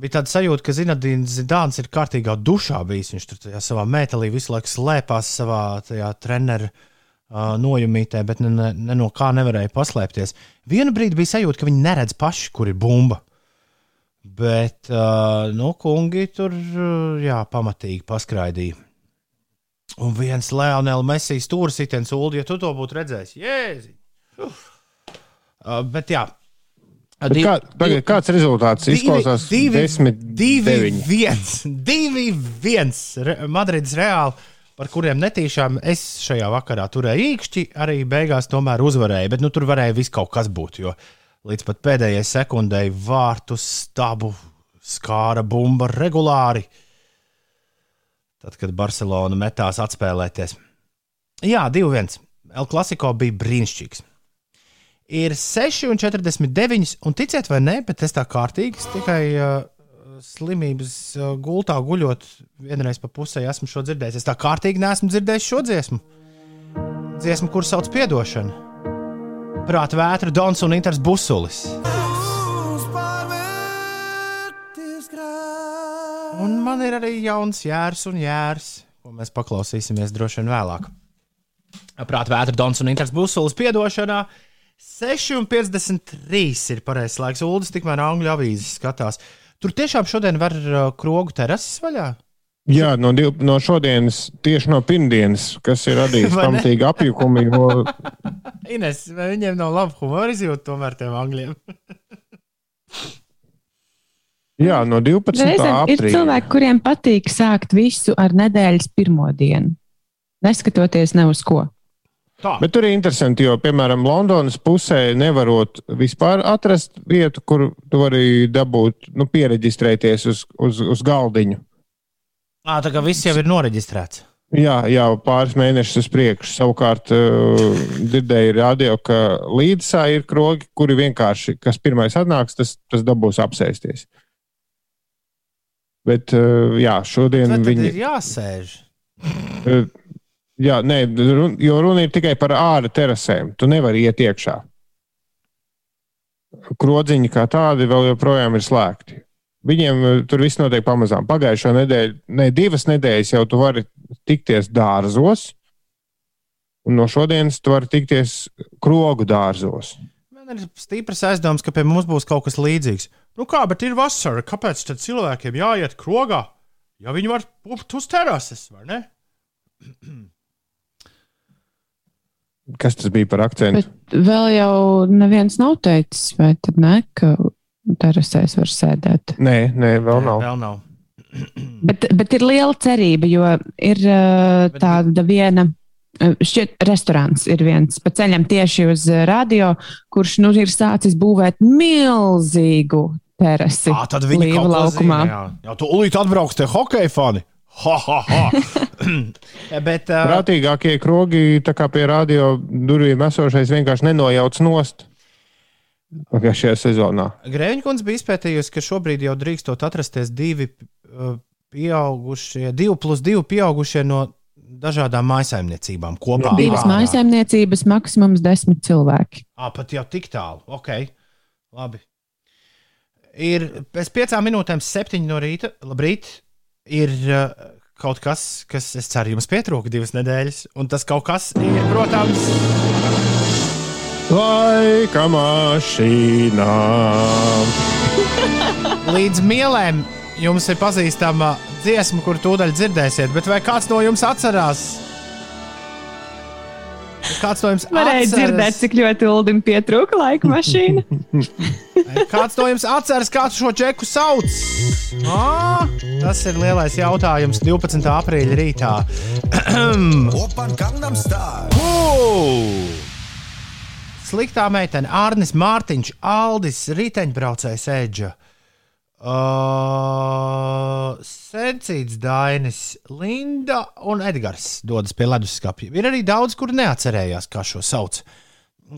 Bija tāda sajūta, ka Zinadīns Zidāns ir kārtīgā dušā bijis. Viņš tur tajā savā metālī visu laiku slēpās savā tajā treneru uh, nojumītē, bet ne, ne, ne no kā nevarēja paslēpties. Vienu brīdi bija sajūta, ka viņi neredz paši, kur ir bumba. Bet, uh, nu, kungi tur, jā, pamatīgi paskraidīja. Un viens Leonela Mesijas stūra sitiens, Ulu, ja tu to būtu redzējis, jēzi. Uh, bet, jā, Bet Kā, tagad, kāds rezultāts izklausās? Divi, 10, divi, 9. viens, divi, viens. Re, Madrids Reāli, par kuriem netīšām es šajā vakarā turēju īkšķi, arī beigās tomēr uzvarēju. Bet nu, tur varēja viss kaut kas būt, jo līdz pat pēdējai sekundei vārtu stabu skāra bumba regulāri. Tad, kad Barcelona metās atspēlēties. Jā, 2-1. El Clasico bija brīnišķīgs ir 6,49. Un ticiet vai nē, bet es tā kārtīgi es tikai uh, slimības uh, gultā guļot, vienreiz pa pusē esmu šo dzirdējis. Es tā kārtīgi neesmu dzirdējis šo dziesmu. Dziesmu, kur sauc Piedošana. Prāta vētra, Dons un Inters Busulis. Un man ir arī jauns jērs un jērs, ko mēs paklausīsimies droši vien vēlāk. Prāta vētra, Dons un Inters Busulis piedošanā. 6,53 ir pareizais laiks. Uldis tikmēr angļu avīzes skatās. Tur tiešām šodien var uh, krogu terases vaļā. Jā, no, div, no šodienas, tieši no pirmdienas, kas ir radījis pamatīgi apjukumu. Jo, Ines, vai viņiem nav laba humora izjūta tomēr tiem angļiem? jā, no 12. Reizēm ir cilvēki, kuriem patīk sākt visu ar nedēļas pirmo dienu, neskatoties ne uz ko. Tā. Bet tur ir interesanti, jo, piemēram, Londonas pusē nevarot vispār atrast vietu, kur tu vari dabūt, nu, pieregistrēties uz, uz, uz galdiņu. À, tā kā viss jau ir noreģistrēts. Jā, jau pāris mēnešus uz priekšu. Savukārt, uh, dzirdēju radio, ka līdzsā ir krogi, kuri vienkārši, kas pirmais atnāks, tas, tas dabūs apsēsties. Bet, uh, jā, šodien viņi. ir jāsēž. Uh, Jā, nē, run, jo runa ir tikai par ārā terasēm. Tu nevari iet iekšā. Krodziņi kā tādi vēl joprojām ir slēgti. Viņiem eh, tur viss notiek pamazām. Pagājušo nedēļu, ne divas nedēļas jau tu vari tikties dārzos, un no šodienas tu vari tikties krogu dārzos. Man ir stiprs aizdoms, ka pie mums būs kaut kas līdzīgs. Nu kā, bet ir vasara. Kāpēc tad cilvēkiem jāiet krogā? Ja viņi var pupt uz terases, vai ne? Kas tas bija par akcentu? Bet vēl jau neviens nav teicis, vai tad ne, ka terasēs var sēdēt. Nē, nē, vēl nav. Vēl nav. Bet, bet ir liela cerība, jo ir uh, tāda viena. uh, Šķiet, restorāns ir viens pa ceļam tieši uz uh, radio, kurš nu ir sācis būvēt milzīgu terasi. À, tad viņi ko laukumā. zina. Jā, jā tu ulīt atbrauks te hokeja fani. Ha, ha, ha. bet, uh, Prātīgākie krogi, tā kā pie radio durvīm esošais, vienkārši nenojauc nost. Pagājušajā sezonā. Grēviņkundze bija izpētījusi, ka šobrīd jau drīkstot atrasties divi uh, pieaugušie, divi plus divi pieaugušie no dažādām maisaimniecībām kopā. Divas mājsaimniecības, maksimums desmit cilvēki. À, pat jau tik tālu. Ok, labi. Ir pēc piecām minūtēm, septiņi no rīta. Labrīt. Ir uh, kaut kas, kas, es ceru, jums pietrūka divas nedēļas. Un tas kaut kas ir, protams, Laika mašīnā. līdz mielēm. Jums ir pazīstama dziesma, kur tūdaļ dzirdēsiet, bet vai kāds no jums atcerās? Kāds no jums Varēja atceras- dzirdēt, cik ļoti Uldim pietrūka laika mašīna. Kāds no jums atceras, kādu šo čeku sauc? À, tas ir lielais jautājums 12. aprīļa rītā. Open Gangnam Style. Ū! Sliktā meitene, Arnis Mārtiņš, Aldis, riteņbraucējs Edža. Uh, Sencīts, Dainis, Linda un Edgars dodas pie leduskapja. Ir arī daudz, kur neatcerējās, kā šo sauc.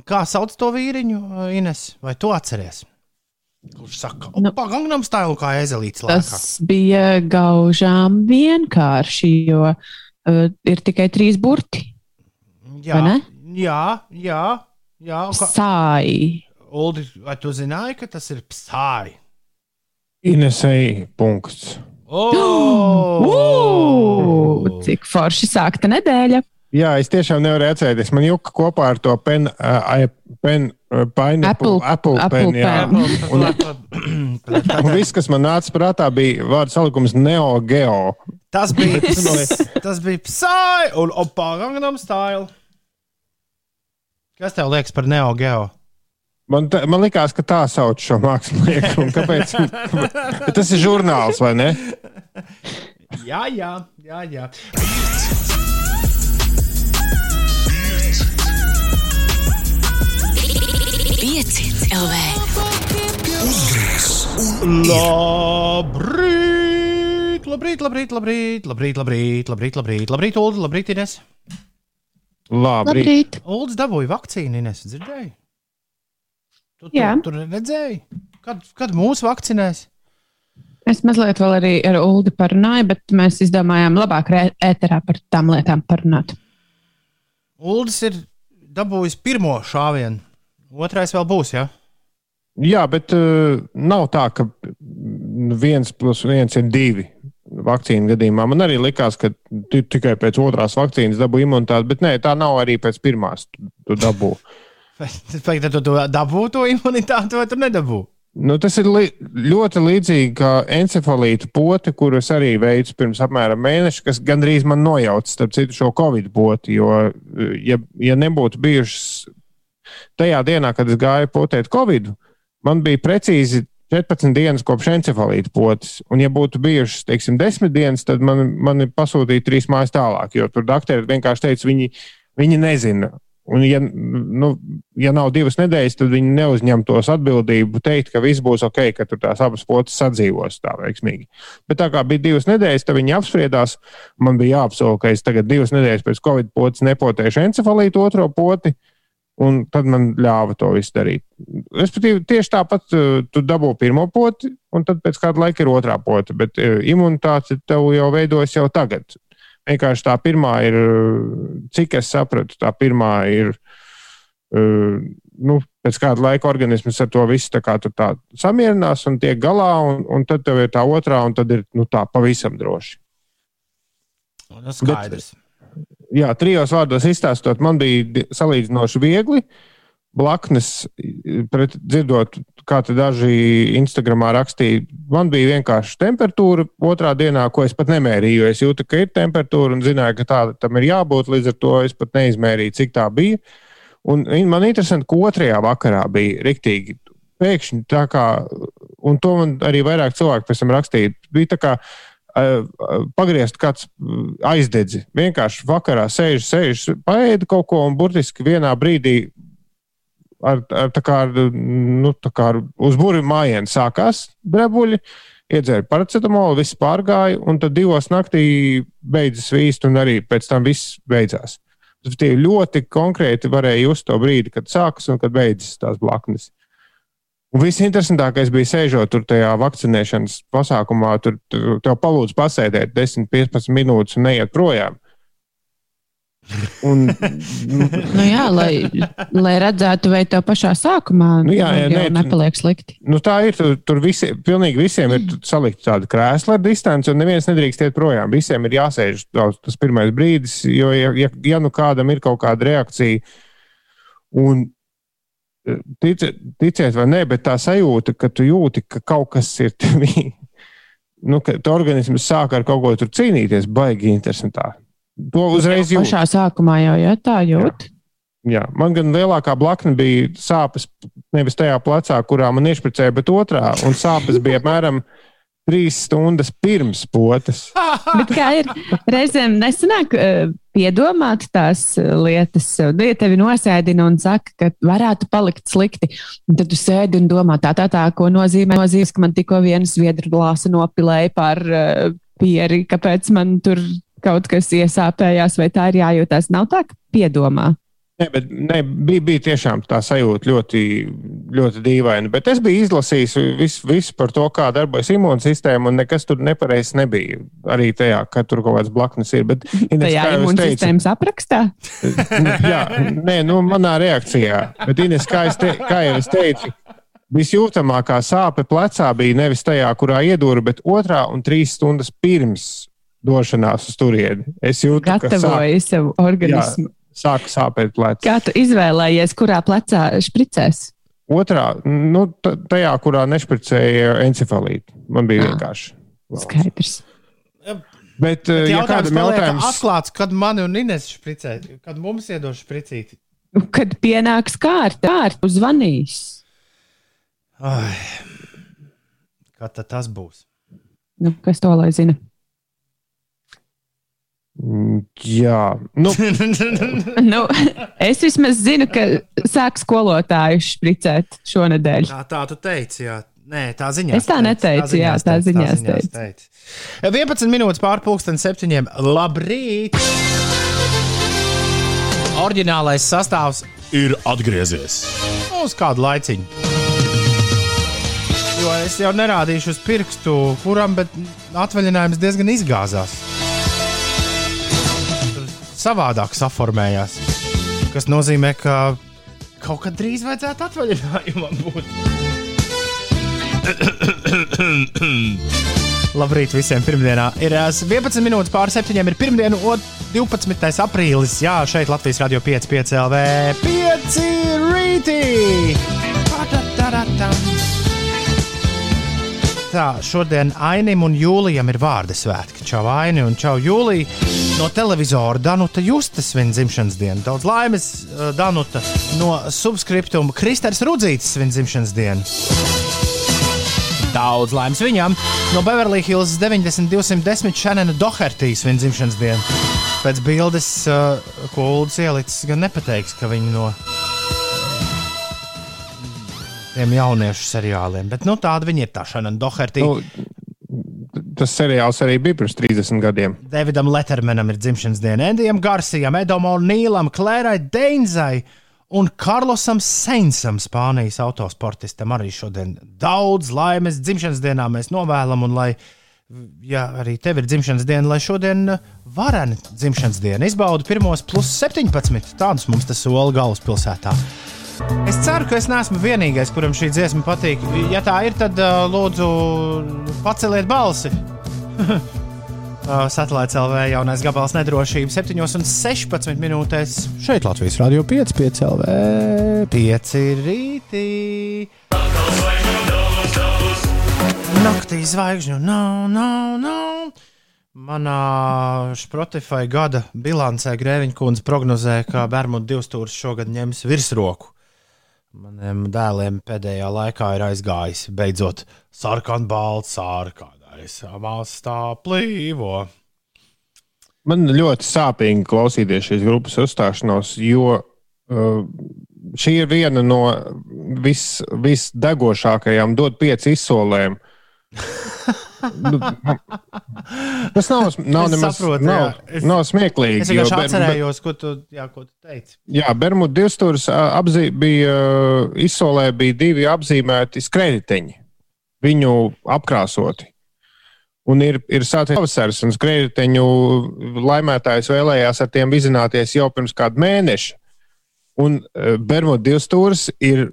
Kā sauc to vīriņu, uh, Ines? Vai tu atceries? Kurš saka, Nu. pagaidām stāvu kā ezelīts lēkā. Tas bija gaužām vienkārši, jo uh, ir tikai trīs burti. Jā, jā, jā. jā kā- Sāi. Uldi, vai tu zināji, ka tas ir psāri? Inesēji punkts. Oh! Ugh, Cik forši sākta nedēļa. Jā, es tiešām nevaru atcerēties. Man juka kopā ar to pen, uh, pen, uh, pineapple, Apple- apple, Apple pen. Jā. pen. Un viss, kas man nāca prātā, bija vārds salikums Neo Geo. Tas bija, tas bija psāri un opā Gangnam style. Kas tev liekas par Neo Geo? Man, tā, man liekas, ka tā sauc šo mākslinieku. Kāpēc? tas ir žurnāls, vai ne? jā, jā, jā. jā. Pieci LV. Uzreiz un labrīt! Labrīt, labrīt, labrīt, labrīt, labrīt, labrīt, labrīt, labrīt, Ulu, labrīt, Ines. Labrīt. labrīt. Ulds dabūja vakcīnu, Ines, dzirdēji? Tu, tu, tur redzēji, kad, kad mūs vakcinēs? Es mazliet vēl arī ar Ulu parunāju, bet mēs izdomājām labāk ēterā par tām lietām parunāt. Uldis ir dabūjis pirmo šāvienu, otrais vēl būs, jā? Jā, bet uh, nav tā, ka viens plus viens ir divi. Vakcīnu gadījumā man arī likās, ka tu tikai pēc otrās vakcīnas dabū imunitāti, bet nē, tā nav arī pēc pirmās. Tu, tu dabū. Vai tad tu, dabū to imunitāti vai tu nedabū? Nu, tas ir li ļoti līdzīgi kā encefalīta pote, kuras arī veicu pirms apmēram mēneša, kas gandrīz man nojauca, starp citu, šo covid poti. Jo, ja, ja nebūtu bijušas tajā dienā, kad es gāju potēt covid, man bija precīzi 14 dienas kopš encefalīta potes. Un, ja būtu bijušas, teiksim, 10 dienas, tad man, man pasūtīja trīs mājas tālāk, jo tur doktori vienkārši teica, viņi, viņi nezina. Un, ja, nu, ja nav divas nedēļas, tad viņi neuzņem tos atbildību teikt, ka viss būs ok, ka tur tās abas potes sadzīvos tā veiksmīgi. Bet tā kā bija divas nedēļas, tad viņi apspriedās. Man bija jāapsola, ka es tagad divas nedēļas pēc covid potes nepotēšu encefalītu otro poti. Un tad man ļāva to visu darīt. Respektīvi, tieši tāpat uh, tu dabū pirmo poti, un tad pēc kāda laika ir otrā pota. Bet uh, imunitāte tev jau veidojas jau tagad. Vienkārši tā pirmā ir, uh, cik es sapratu, tā pirmā ir. Uh, nu, pēc kāda laika organisms ar to visu tā kā, tā samierinās un tiek galā, un, un tad tev ir tā otrā, un tad ir nu, tā pavisam droši. Nu, skaidrs. Jā, trijos vārdos izstāstot, man bija salīdzinoši viegli. Blaknes, pret, dzirdot, kā daži Instagramā rakstīja, man bija vienkārši temperatūra otrā dienā, ko es pat nemērīju. Es jūtu, ka ir temperatūra un zināju, ka tā tam ir jābūt. Līdz ar to es pat neizmērīju, cik tā bija. Un man interesanti, ka otrajā vakarā bija riktīgi. Pēkšņi tā kā, un to man arī vairāk cilvēku pēc tam rakstīja, bija tā kā uh, pagriezt kāds aizdedzi. Vienkārši vakarā sēž, sēž, paēda kaut ko un burtiski vienā brīdī ar, ar, tā kā, ar, nu, tā kā ar, uz burbuļu mājiņa sākās drebuļi. Iedzēra paracetamolu, viss pārgāja, un tad divos naktī beidzas vīst, un arī pēc tam viss beidzās. Tas bija ļoti konkrēti varēja just to brīdi, kad sākas un kad beidzas tās blaknes. Un viss interesantākais bija sēžot tur tajā vakcinēšanas pasākumā, tur tu- tev palūdz pasēdēt 10, 15 minūtes un neiet projām. Un, nu, Nu, jā, lai, lai redzētu, vai tev pašā sākumā Nu jā, jā, nē, nepaliek slikti. nu, tā ir. Tur, tur visi, pilnīgi visiem ir salikta tāda krēsla ar distanci, un neviens nedrīkst iet projām. Visiem ir jāsēž tas, tas pirmais brīdis, jo, ja, ja, ja nu kādam ir kaut kāda reakcija, un tic, ticiet vai nē, bet tā sajūta, ka tu jūti, ka kaut kas ir tevī. Nu, ka tu organisms sāk ar kaut ko tur cīnīties, baigi interesantā. To uzreiz jūt. Pašā sākumā jau ja, tā jūt. Jā, man gan lielākā blakne bija sāpes nevis tajā plecā, kurā man iešpricēja, bet otrā. Un sāpes bija apmēram trīs stundas pirms potes. Bet kā ir reizēm nesanāk eh, piedomāt tās eh, lietas? Nu, ja tevi nosēdina un saka, ka varētu palikt slikti, un tad tu sēdi un domā, tā, tā, tā, ko nozīmē, nozīmē, ka man tikko viena sviedru glāsa nopilēja par uh, pieri, kāpēc man tur kaut kas iesāpējās, vai tā ir jājūtās. Nav tā, ka piedomā. Nē, bet ne, bija, bija tiešām tā sajūta ļoti, ļoti dīvaina. Bet es biju izlasījis visu, visu par to, kā darbojas imūnsistēma, un nekas tur nepareizs nebija. Arī tajā, ka tur kaut kāds blaknes ir. Bet, Ines, Tajā imūnsistēmas aprakstā. Jā, nē, nu, manā reakcijā. Bet, Ines, kā, te, kā jau es teicu, visjūtamākā sāpe plecā bija nevis tajā, kurā iedūra, bet otrā un trīs stundas pirms došanās uz turieni. Es jūtu, ka sāk, savu organismu. sāk sāpēt plecs. Kā tu izvēlējies, kurā plecā špricēs? Otrā, nu, tajā, kurā nešpricēja encefalītu. Man bija Ah. vienkārši. Skaidrs. Bet, eh, ja kādam jautājums, atklāts, kad mani un Ines špricē, kad mums iedos špricīti. Kad pienāks kārta, kārta uzvanīs. Ai. Kad tas būs? Nu, kas to lai zina? Jā, nu, nu, es vismaz zinu, ka sāk skolotāju špricēt šonadēļ. Tā, tā tu teici, jā. Nē, tā ziņā. Es tā neteicu, jā, tā ziņās teicu. 11 minūtes pārpusdien septiņiem. Labrīt! Orģinālais sastāvs ir atgriezies. Uz kādu laiciņu. Jo es jau nerādīšu uz pirkstu, kuram, bet atvaļinājums diezgan izgāzās. Savādāk saformējās. Tas nozīmē, ka kaut kad drīz vajadzētu atvaļinājumam būt. Labrīt visiem! Pirmdienā ir ā, 11 minūtes pār 7. ir pirmdiena, ot- 12. aprīlis. Jā, šeit Latvijas radio 5, 5 LV 5 rītī! Pa-da-da-da-dam. Tā, šodien Ainim un Jūlijam ir vārdu svētki. Čau, Aini un čau, Jūlija. No televizora Danuta Justas svin dzimšanas dienu. Daudz laimes, ā, Danuta. No subskriptuma Kristers Rudzītis svin dzimšanas dienu. Daudz laimes viņam. No Beverly Hills 90210 Šanena Dohertīs viņa dzimšanas diena. Pēc bildes, uh, ko Ulas ielicis, gan nepateiks, ka viņa no tiem jauniešu seriāliem. Bet nu, tāda viņa ir tā Šanena Dohertī. nu, tas seriāls arī bija pirms 30 gadiem. Davidam Lettermanam ir dzimšanas diena, Endijam Garcijam, Edam O'Neilam, Klērai Deinzai un Karlosam Seinsam, Spānijas autosportistam. Arī šodien daudz laimes dzimšanas dienā mēs novēlam, un lai, ja arī tev ir dzimšanas diena, lai šodien vareni dzimšanas diena izbaudu pirmos plus 17. Tādus mums tas sola galvaspilsētā. Es ceru, ka es neesmu vienīgais, kuram šī dziesma patīk. Ja tā ir, tad uh, lūdzu paceliet balsi. Uh, Satelīts LV jaunais gabals nedrošība 7,16 minūtēs. Šeit Latvijas Rādio 5, 5 LV, 5 rītī. Naktī zvaigžņu nav, nav, nav. Manā Spotify gada bilancē Grēviņa kundze prognozē, ka Bermuda divstūris šogad ņems virsroku. Maniem dēliem pēdējā laikā ir aizgājis beidzot sarkanbalts sārkādais amastā plīvo. Man ļoti sāpīgi klausīties šīs grupas uzstāšanos, jo uh, šī ir viena no vis, visdegošākajām dot pieci izsolēm. Nu, Tas nav, nav Es nemaz saprotu, nav. Es- nav smieklīgi. Es vienkārši Ber- atcerējos, ko tu, jā, ko tu teici. Jā, Bermuda divstūris apzī, bija ā, izsolē bija divi apzīmēti skrējēji. Viņu apkrāsoti. Un ir, ir sācies pavasaris, un skrējēju laimētājs vēlējās ar tiem vizināties jau pirms kāda mēneša. Un uh, Bermuda divstūris ir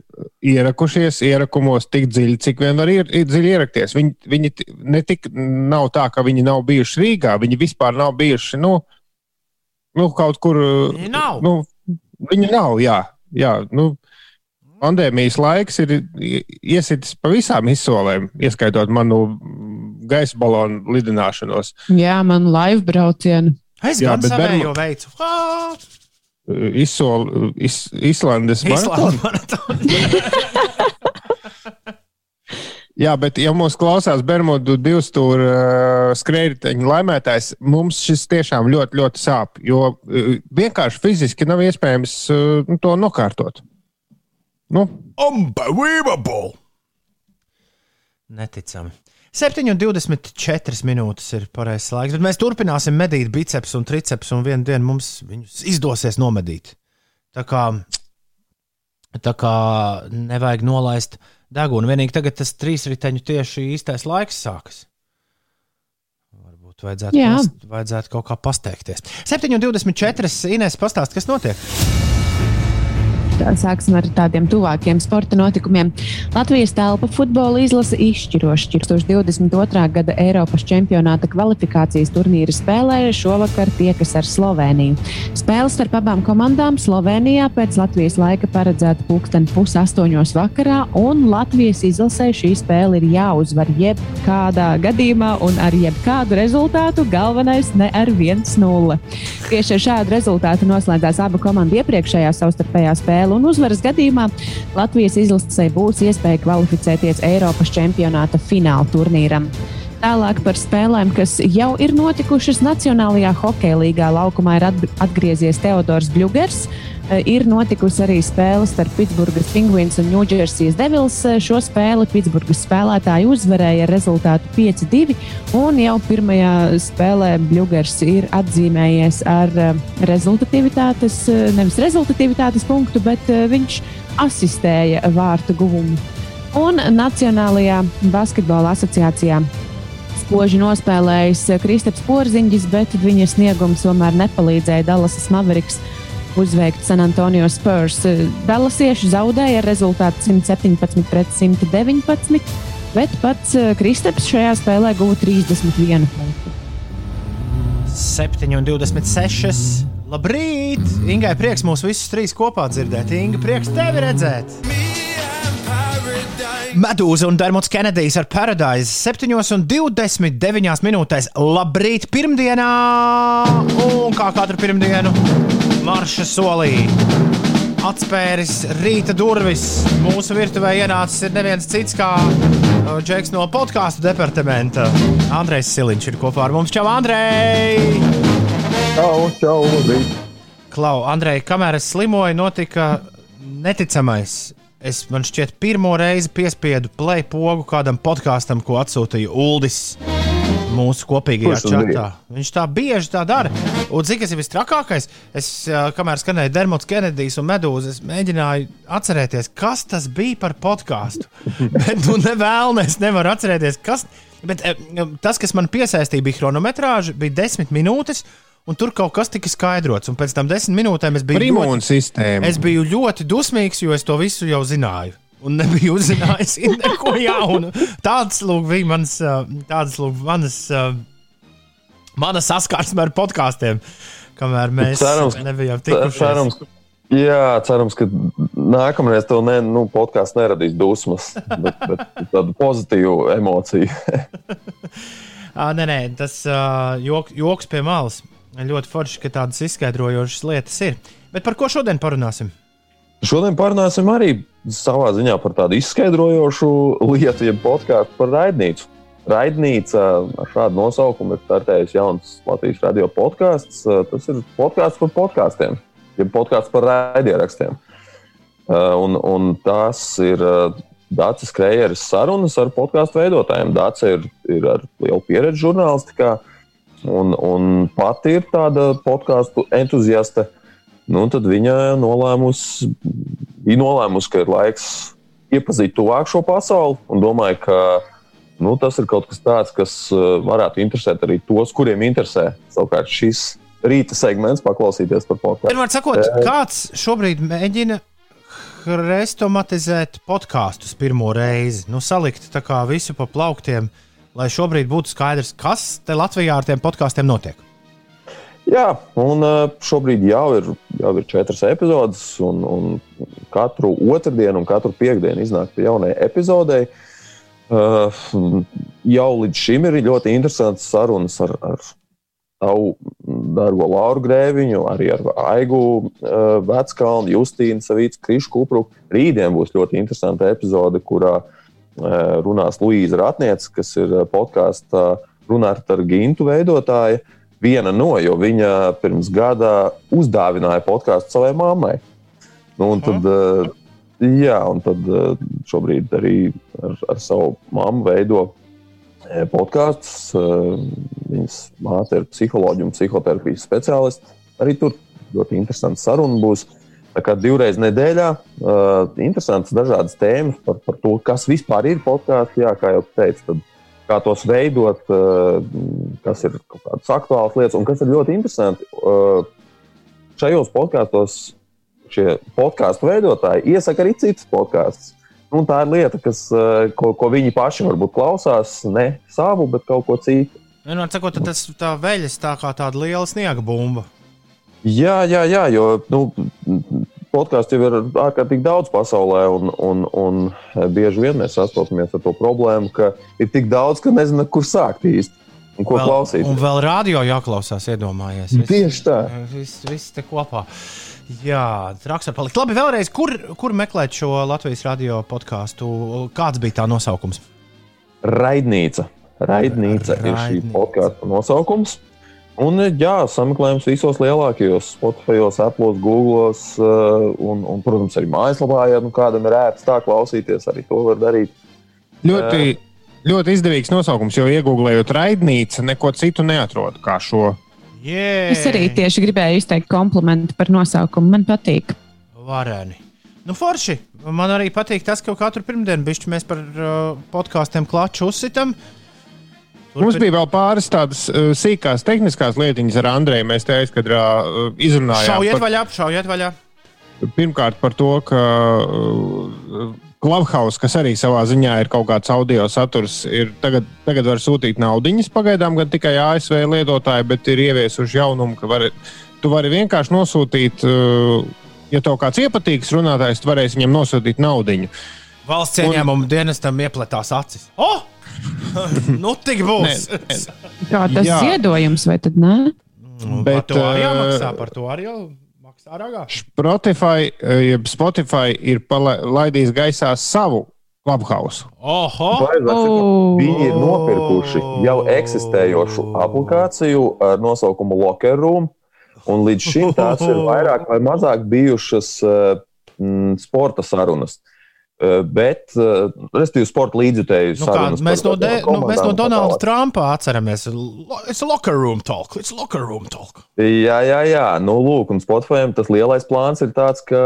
ierakušies ierakumos tik dziļi, cik vien var ir, ir dziļi ierakties. Viņi, viņi ti- ne tik nav tā, ka viņi nav bijuši Rīgā, viņi vispār nav bijuši nu, nu, kaut kur. Viņi nav. Nu, Viņa nav, jā. jā nu, pandēmijas laiks ir iesitis pa visām izsolēm, ieskaitot manu gaisa balonu lidināšanos. Jā, man laiva braucienu. Es Jā, gan savējo veicu. Ā, Izsolu is, Islandes maratonu. Jā, bet, ja mūs klausās Bermudu divstūra uh, skrējēju laimētājs, mums šis tiešām ļoti, ļoti sāp. Jo uh, vienkārši fiziski nav iespējams uh, to nokārtot. Nu, Unbelievable! Neticami. 7,24 minūtes ir pareizais laiks, bet mēs turpināsim medīt biceps un triceps, un vienā dienā mums viņus izdosies nomedīt. Tā kā, tā kā nevajag nolaist degunu. Vienīgi tagad tas trīsriteņu tieši īstais laiks sākas. Varbūt vajadzētu, past, vajadzētu kaut kā pasteikties. 7,24 Inês pastāst, kas notiek. Sāksim ar tādiem tuvākiem sporta notikumiem. Latvijas telpa futbola izlase izšķiroši 2022. gada Eiropas čempionāta kvalifikācijas turnīra spēlē šovakar tiekas ar Sloveniju. Spēles starp abām komandām Slovenijā pēc Latvijas laika paredzēta pulksten pusaustoņos vakarā, un Latvijas izlasē šī spēle ir jāuzvar jebkādā gadījumā un ar jebkādu rezultātu galvenais ne ar 1-0. Tieši ar šādu rezultātu noslēdzās abu komandu iepriekšējā savstarpējā spēle spēle, un uzvaras gadījumā Latvijas izlasē būs iespēja kvalificēties Eiropas čempionāta fināla turnīram. Tālāk par spēlēm, kas jau ir notikušas Nacionālajā hokeja līgā. Laukumā ir atgriezies Teodors Bļūgers. Ir notikusi arī spēle starp Pitsburgas Penguins un Ņūdžersijas Devils. Šo spēli Pitsburgas spēlētāji uzvarēja ar rezultātu 5-2. Un jau pirmajā spēlē Bļūgers ir atzīmējies ar rezultatīvitātes, nevis rezultatīvitātes punktu, bet viņš asistēja vārtu guvumu. Un Nacionālajā basketbola asociācijā spoži nospēlējis Kristaps Porziņģis, bet viņa sniegums tomēr nepalīdzēja Dallasas Mavericks uzveikt San Antonio Spurs. Dallasieši zaudēja ar rezultātu 117 pret 119, bet pats Kristaps šajā spēlē guva 31 punktu. 7,26. Labrīt! Ingai prieks mūs visus trīs kopā dzirdēt. Inga, prieks tevi redzēt! Medūza un Dermots Kenedijs ar Paradise 7,29 minūtēs. Labrīt, pirmdienā! Un kā katru pirmdienu, marša solī. Atspēris rīta durvis. Mūsu virtuvē ienācis ir neviens cits kā Džeks no podkāstu departamenta. Andrejs Siliņš ir kopā ar mums. Čau, Andrej! Čau, čau, labrīt! Klau, Andrej, kamēr es slimoju, notika neticamais es man šķiet, pirmo reizi piespiedu play pogu kādam podkāstam, ko atsūtīja Uldis. Mūsu kopīgajā čatā. Viņš tā bieži tā dara. Un cik tas ir vistrakākais, es, kamēr skanēja Dermots Kenedijs un Medūza, es mēģināju atcerēties, kas tas bija par podkāstu. Bet, nu, nevēlnēs, nevaru atcerēties, kas. Bet tas, kas man piesaistīja, bija chronometrāža, bija desmit minūtes. Un tur kaut kas tika skaidrots, un pēc tam desmit minūtēm es biju, ļoti, es biju ļoti dusmīgs, jo es to visu jau zināju. Un nebiju uzzinājis neko jaunu. Tāds lūk, bija mans, tāds lūk, manas, mana saskarsme ar podkāstiem, kamēr mēs cerams, nebijām tikušies. Cerams, jā, cerams, ka nākamreiz tev ne, nu, podkāsts neradīs dusmas, bet, bet tādu pozitīvu emociju. nē, nē, tas jok, joks pie malas. Ļoti forši, ka tādas izskaidrojošas lietas ir. Bet par ko šodien parunāsim? Šodien parunāsim arī savā ziņā par tādu izskaidrojošu lietu, jeb podkāstu par raidnīcu. Raidnīca ar šādu nosaukumu ir startējusi jauns Latvijas radio podkāsts. Tas ir podkāsts par podkāstiem, jeb podkāsts par raidierakstiem. Un, un tas ir Dācis Kreieris sarunas ar podkāstu veidotājiem. Dācis ir, ir ar lielu pieredzi žurnālistikā. Un, un pati ir tāda podkāstu entuziaste. Nu, tad viņa nolēmusi, bija nolēmusi, ka ir laiks iepazīt tuvāk šo pasauli un domāju, ka nu, tas ir kaut kas tāds, kas uh, varētu interesēt arī tos, kuriem interesē savukārt šis rīta segments, paklausīties par podkāstu. Pirmkārt, sakot, kāds šobrīd mēģina restomatizēt podkāstus pirmo reizi, nu, salikt visu pa plauktiem. Lai šobrīd būtu skaidrs, kas te Latvijā ar tiem podkāstiem notiek? Jā, un šobrīd jau ir, jau ir četras epizodes, un, un katru otrdienu un katru piekdienu iznāk pie jaunai epizodei. Uh, jau līdz šim ir ļoti interesants sarunas ar, ar tavu dārgo Lauru Grēviņu, arī ar Aigu uh, Veckalnu, Justīnu Savīcu, Krišu Kupru. Rītdien būs ļoti interesanta epizode, kurā uh, Eh, runās Luīza Ratniece, kas ir eh, podkāstā runāt ar Gintu veidotāju. Viena no, jo viņa pirms gada uzdāvināja podkāstu savai mammai. Nu, un tad, uh, jā, un tad šobrīd arī ar, ar savu mammu veido podkāstus. Viņas māte ir psiholoģija un psihoterapijas speciālists. Arī tur ļoti interesants saruna būs. Tā kā divreiz nedēļā uh, interesants dažādas tēmas par, par to, kas vispār ir podkāsts. Kā jau teicu, tad, kā tos veidot, uh, kas ir kaut kādas aktuālas lietas un kas ir ļoti interesanti. Uh, šajos podkāstos šie podkāstu veidotāji iesaka arī citus podkāstus. Nu, tā ir lieta, kas, uh, ko, ko viņi paši varbūt klausās, ne savu, bet kaut ko citu. Nu, nu sakot, tas tā veļas tā kā tāda liela sniega bumba. Jā, jā, jā jo nu, podkāstu jau ir ārkārtīgi daudz pasaulē, un, un, un bieži vien mēs sastopamies ar to problēmu, ka ir tik daudz, ka nezinām, kur sākt īsti. Un ko vēl, klausīties? Un vēl rādio jāklausās, iedomājies. Viss, Tieši tā. Viss, viss te kopā. Jā, traks var palikt. Labi, vēlreiz, kur, kur meklēt šo Latvijas radio podkāstu? Kāds bija tā nosaukums? Raidnīca. Raidnīca ir šī Raidnīca. podkāstu nosaukums. Un, jā, sameklējums visos lielākajos, Spotify, Apple, Google un, un, protams, arī mājaslapā. Ja nu, kādam ir ērts tā klausīties, arī to var darīt. Ļoti, ļoti izdevīgs nosaukums, jo iegūlējot raidnīcu, neko citu neatrodu kā šo. Yeah. Es arī tieši gribēju izteikt komplimentu par nosaukumu. Man patīk. Vareni. Nu, forši. Man arī patīk tas, ka katru pirmdienu bišķi mēs par uh, podkāstiem klāču uzsitam. Mums bija vēl pāris tādas uh, sīkās tehniskās lietiņas ar Andreju. Mēs te aizkadrā uh, izrunājām. Šaujiet par- vaļā, šaujiet vaļā. Pirmkārt, par to, ka uh, Clubhouse, kas arī savā ziņā ir kaut kāds audio saturs, ir tagad, tagad var sūtīt naudiņas pagaidām gan tikai ASV lietotāji, bet ir ieviesuši jaunumu, ka var, tu vari vienkārši nosūtīt, uh, ja tev kāds iepatīks runātājs, tu varēsi viņam nosūtīt naudiņu. Valsts ieņēmuma dienestam iepletās acis. Oh! nu, tik būs. Kā tas Jā. ziedojums vai tad ne? Nu, Bet, par to arī uh, jāmaksā, par to arī jau maksā ragā. Spotify, jeb Spotify ir palaidījis gaisā savu Clubhouse. Viņi ir nopirkuši jau eksistējošu aplikāciju ar nosaukumu Locker Room. Un līdz šim tās ir vairāk vai mazāk bijušas uh, mm, sporta sarunas. Uh, bet, uh, respektīvi, sporta līdzjutēju Nu, kā, mēs, no de, nu, mēs no tā Donalda. Trumpa atceramies. It's a locker room talk. It's locker room talk. Jā, jā, jā. Nu, lūk, un Spotify tas lielais plāns ir tāds, ka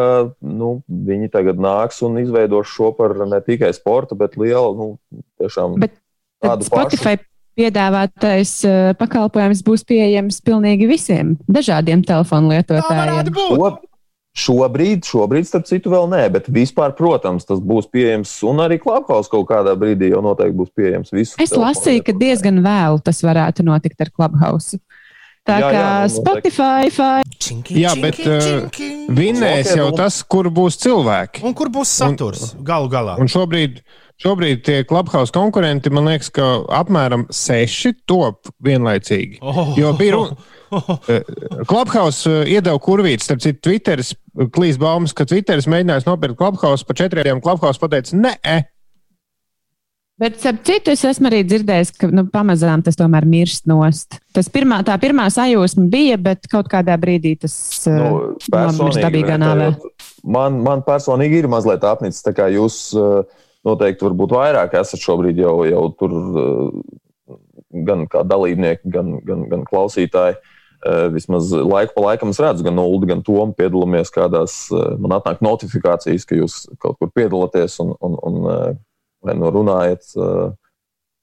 nu, viņi tagad nāks un izveidos šo par ne tikai sporta, bet lielu, nu, tiešām Bet tādu Spotify piedāvātais uh, pakalpojums būs pieejams pilnīgi visiem dažādiem telefonu Tā lietotājiem. varētu būt. Šo, šobrīd, šobrīd, starp citu, vēl nē, bet vispār, protams, tas būs pieejams. Un arī Clubhouse kaut kādā brīdī jau noteikti būs pieejams. Visu Es lasīju, ka diezgan vēlu tas varētu notikt ar Clubhouse. Tā Jā, kā jā, nu, Spotify, fi- Činki, Jā, bet činki, uh, vinnēs jau tas, kur būs cilvēki. Un kur būs saturs? Galu galā. Un šobrīd, šobrīd tie Clubhouse konkurenti, man liekas, ka apmēram seši top vienlaicīgi. Oh. Jo bija runa. Clubhouse uh, iedeva kurvītes, starp citu, Twitteris klīs baumas, ka Twitteris mēģinājis nopirkt Clubhouse par četriem. Clubhouse pateica, nē, Bet, ap citu, es esmu arī dzirdējis, ka nu, pamazām tas tomēr mirst nost. Tas pirmā, tā pirmā sajūsma bija, bet kaut kādā brīdī tas Nu, uh, nomirst personīgi dabīgā nāvē. Man, man personīgi ir mazliet apnicis. tā kā Jūs noteikti varbūt vairāk esat šobrīd jau, jau tur gan kā dalībnieki, gan, gan, gan klausītāji. Uh, Vismaz laiku pa laikam es redzu, gan Ulu, gan Tomu piedalāmies kādās. uh, Man atnāk notifikācijas, ka jūs kaut kur piedalāties un, un, un uh, vai nu runājat,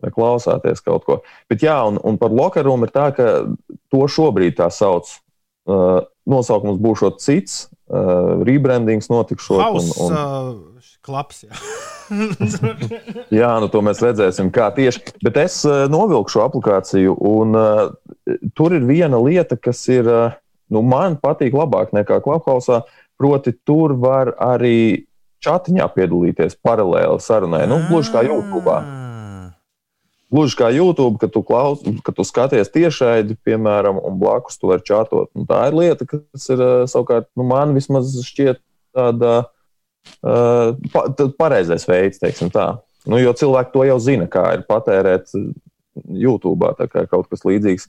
vai klausāties kaut ko. Bet jā, un, un par lokarumu ir tā, ka to šobrīd tā sauc. Nosaukums būs cits, rebrandings notikšot. House un, un, uh, klaps. Jā. jā, nu to mēs redzēsim, kā tieši. Bet es novilku šo aplikāciju, un tur ir viena lieta, kas ir, uh, nu, man patīk labāk nekā Clubhouse. Proti, tur var arī čatiņā piedalīties paralēli sarunai, nu, gluži kā YouTube. Ah. Gluži kā YouTube, kad tu, klaus, kad tu skaties tiešraidi, piemēram, un blakus tu vari čatot. Nu, tā ir lieta, kas ir uh, savukārt, nu, man vismaz šķiet tāda uh, pa, pareizais veids, teiksim tā. Nu, jo cilvēki to jau zina, kā ir patērēt uh, YouTube, tā kā kaut kas līdzīgs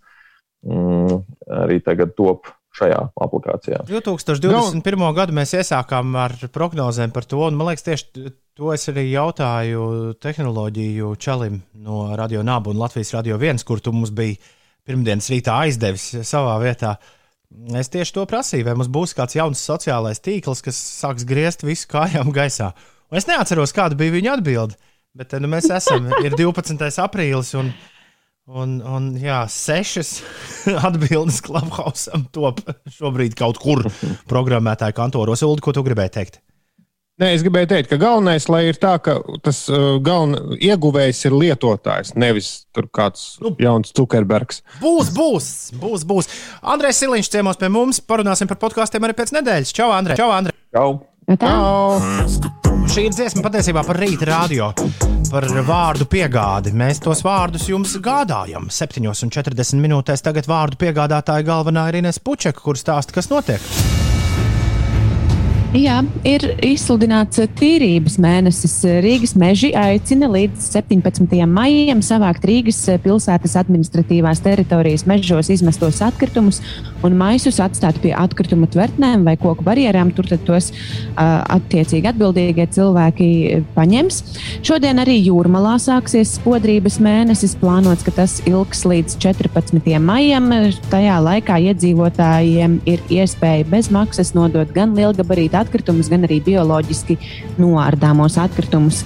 mm, arī tagad top šajā aplikācijā. 2021. gadu mēs iesākām ar prognozēm par to, un man liekas, tieši to es arī jautāju tehnoloģiju čalim no Radio Nāba un Latvijas Radio 1, kur tu mums biji pirmdienas rītā aizdevis savā vietā. Es tieši to prasīju, vai mums būs kāds jauns sociālais tīkls, kas sāks griezt visu kājām gaisā. Un es neatceros, kāda bija viņa atbilde, bet nu, mēs esam, ir 12. aprīlis. Un, Un, un jā, sešas atbildes Clubhouse top šobrīd kaut kur programmētāju kantoros. Ulu, ko tu gribēji teikt? Nē, es gribēju teikt, ka galvenais ir tā, ka tas uh, galvenais ieguvējs ir lietotājs, nevis tur kāds nu, jauns Zuckerbergs. Būs, būs, būs. būs. Andrēs Siliņš ciemos pie mums. Parunāsim par podkāstiem arī pēc nedēļas. Čau, Andrej! Čau, Andrej! Čau! Šī ir dziesma patiesībā par rīta radio, par vārdu piegādi. Mēs tos vārdus jums gādājam. 7,40 minūtēs tagad vārdu piegādātāja galvenā ir Ines Pučeka, kur stāsta, kas notiek. Jā, ir izsludināts tīrības mēnesis. Rīgas meži aicina līdz 17. maijam savākt Rīgas pilsētas administratīvās teritorijas mežos izmestos atkritumus un maisus atstāt pie atkrituma tvertnēm vai koku barjerām. Tur tos uh, attiecīgi atbildīgie cilvēki paņems. Šodien arī jūrmalā sāksies spodrības mēnesis. Plānots, ka tas ilgs līdz 14. maijam. Tajā laikā iedzīvotājiem ir iespēja bez maksas nodot gan lielgabarītu atkritumus, gan arī bioloģiski noārdāmos atkritumus.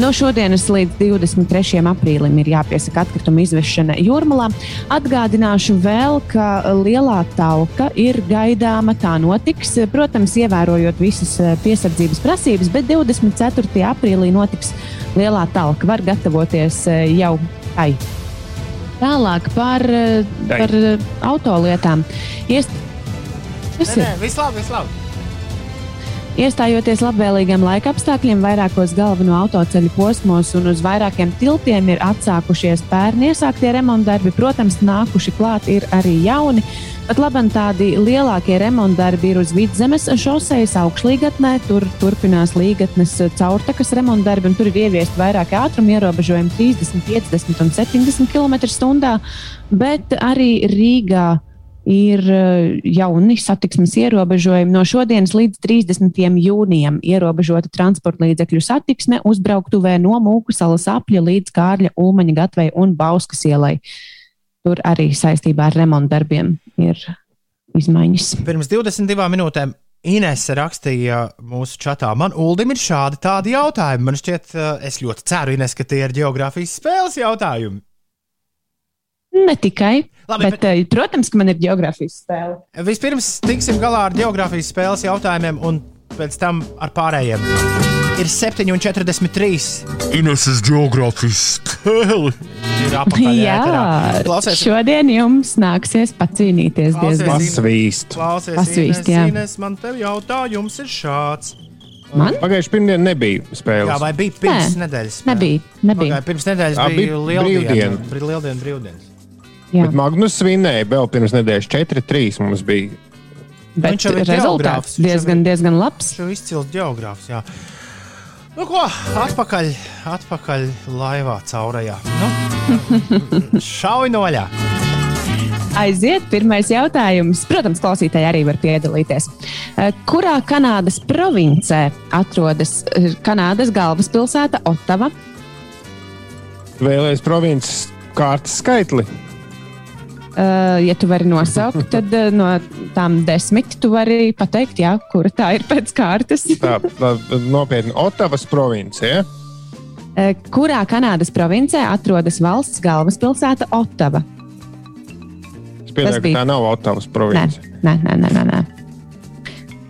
No šodienas līdz 23. aprīlim ir jāpiesaka atkrituma izvešana jūrmalā. Atgādināšu vēl, ka lielā talka ir gaidāma. Tā notiks, protams, ievērojot visas piesardzības prasības, bet 24. aprīlī notiks lielā talka. Var gatavoties jau tai. Tālāk par, par autolietām. Iest... Nē, ir? nē, viss labi, viss labi. Iestājoties labvēlīgiem laika apstākļiem, vairākos galveno autoceļu posmos un uz vairākiem tiltiem ir atsākušies pērni iesāktie remontdarbi. Protams, nākuši klāt ir arī jauni. Pat labi, tādi lielākie remontdarbi ir uz vidzemes šosejas augšlīgatnē. Tur turpinās līgatnes caurtakas remontdarbi, un tur ir ieviesti vairāki ātruma ierobežojumi - 30, 50 un 70 km/h. Bet arī Rīgā ir eh, jauni satiksmes ierobežojumi. No šodienas līdz 30. jūnijam ierobežota transporta līdzekļu satiksme uzbrauktuvē no Mūku salas apļa līdz Kārļa, Ulmaņa gatvei un Bauskas ielai. Tur arī saistībā ar remontdarbiem ir izmaiņas. Pirms 22 minūtēm Inese rakstīja mūsu čatā, man Uldim ir šādi tādi jautājumi. Man šķiet, eh, es ļoti ceru, Ines, ka tie ir geogrāfijas spēles jautājumi. Ne tikai, Labi, bet, bet, protams, ka man ir geogrāfijas spēle. Vispirms tiksim galā ar geogrāfijas spēles jautājumiem, un pēc tam ar pārējiem. Ir 7,43. Ineses geogrāfijas spēle. Ir ēterā. Klausies, šodien jums nāksies pacīnīties Klausies, diezgan. Pasvīst. klausies Pasvīst, Ines, jā. Ines, man te jautājums ir šāds. Man? Pagājušajā pirmdienā nebija spēles. Jā, vai bija pirms Nē, nedēļas? spēle? Nebija, nebija. Pagāja, pirms nedēļas Jā, bija bija lieldiena. brīvdiena. Bija Magnus svinēja vēl pirms nedēļas 4-3 mums bija. Bet Viņš jau ir rezultāts jau diezgan, diezgan labs. Viņš ir izcils geogrāfs. Jā. Nu, ko, atpakaļ, atpakaļ laivā caurajā. Nu, šauj noļā. Aiziet, pirmais jautājums. Protams, klausītāji arī var piedalīties. Eh, Kurā Kanādas provincē atrodas eh, Kanādas galvaspilsēta Otava? Vēlēs provinces kārtas skaitli. Uh, ja tu vari nosaukt, tad uh, no tām desmit tu vari pateikt, jā, kura tā ir pēc kārtas. Tā, tā nopietni Otavas provincija. Uh, kurā Kanādas provincē atrodas valsts galvaspilsēta Otava? Es pieņemu, ka bija- tā nav Otavas Nē, provincija. nē, nē, nē, nē, nē.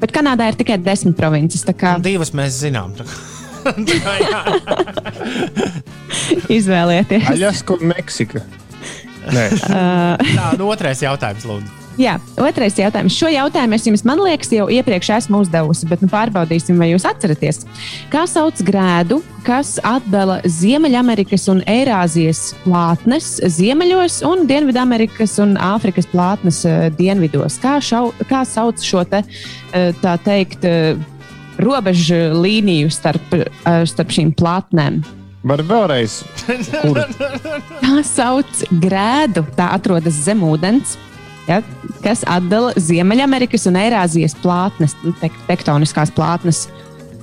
Bet Kanādā ir tikai desmit provinces. Tā kā divas mēs zinām. izvēlieties. Aļaska un Meksika. Tā, nu, otrais jautājums, Lūdzu. Jā, otrais jautājums. Šo jautājumu es jums, man liekas, jau iepriekš esmu uzdevusi, bet nu, pārbaudīsim, vai jūs atceraties. Kā sauc grēdu, kas atdala Ziemeļamerikas un Eirāzijas plātnes ziemeļos un Dienvidamerikas un Āfrikas plātnes uh, dienvidos? Kā, šau, kā sauc šo te, uh, tā teikt, uh, robežu līniju starp, uh, starp šīm plātnēm? Var vēlreiz. Kur? Tā sauc grēdu. Tā atrodas zem ūdens. Ja, kas atdala Ziemeļamerikas un Eirāzijas plātnes, nu, tek, tektoniskās plātnes.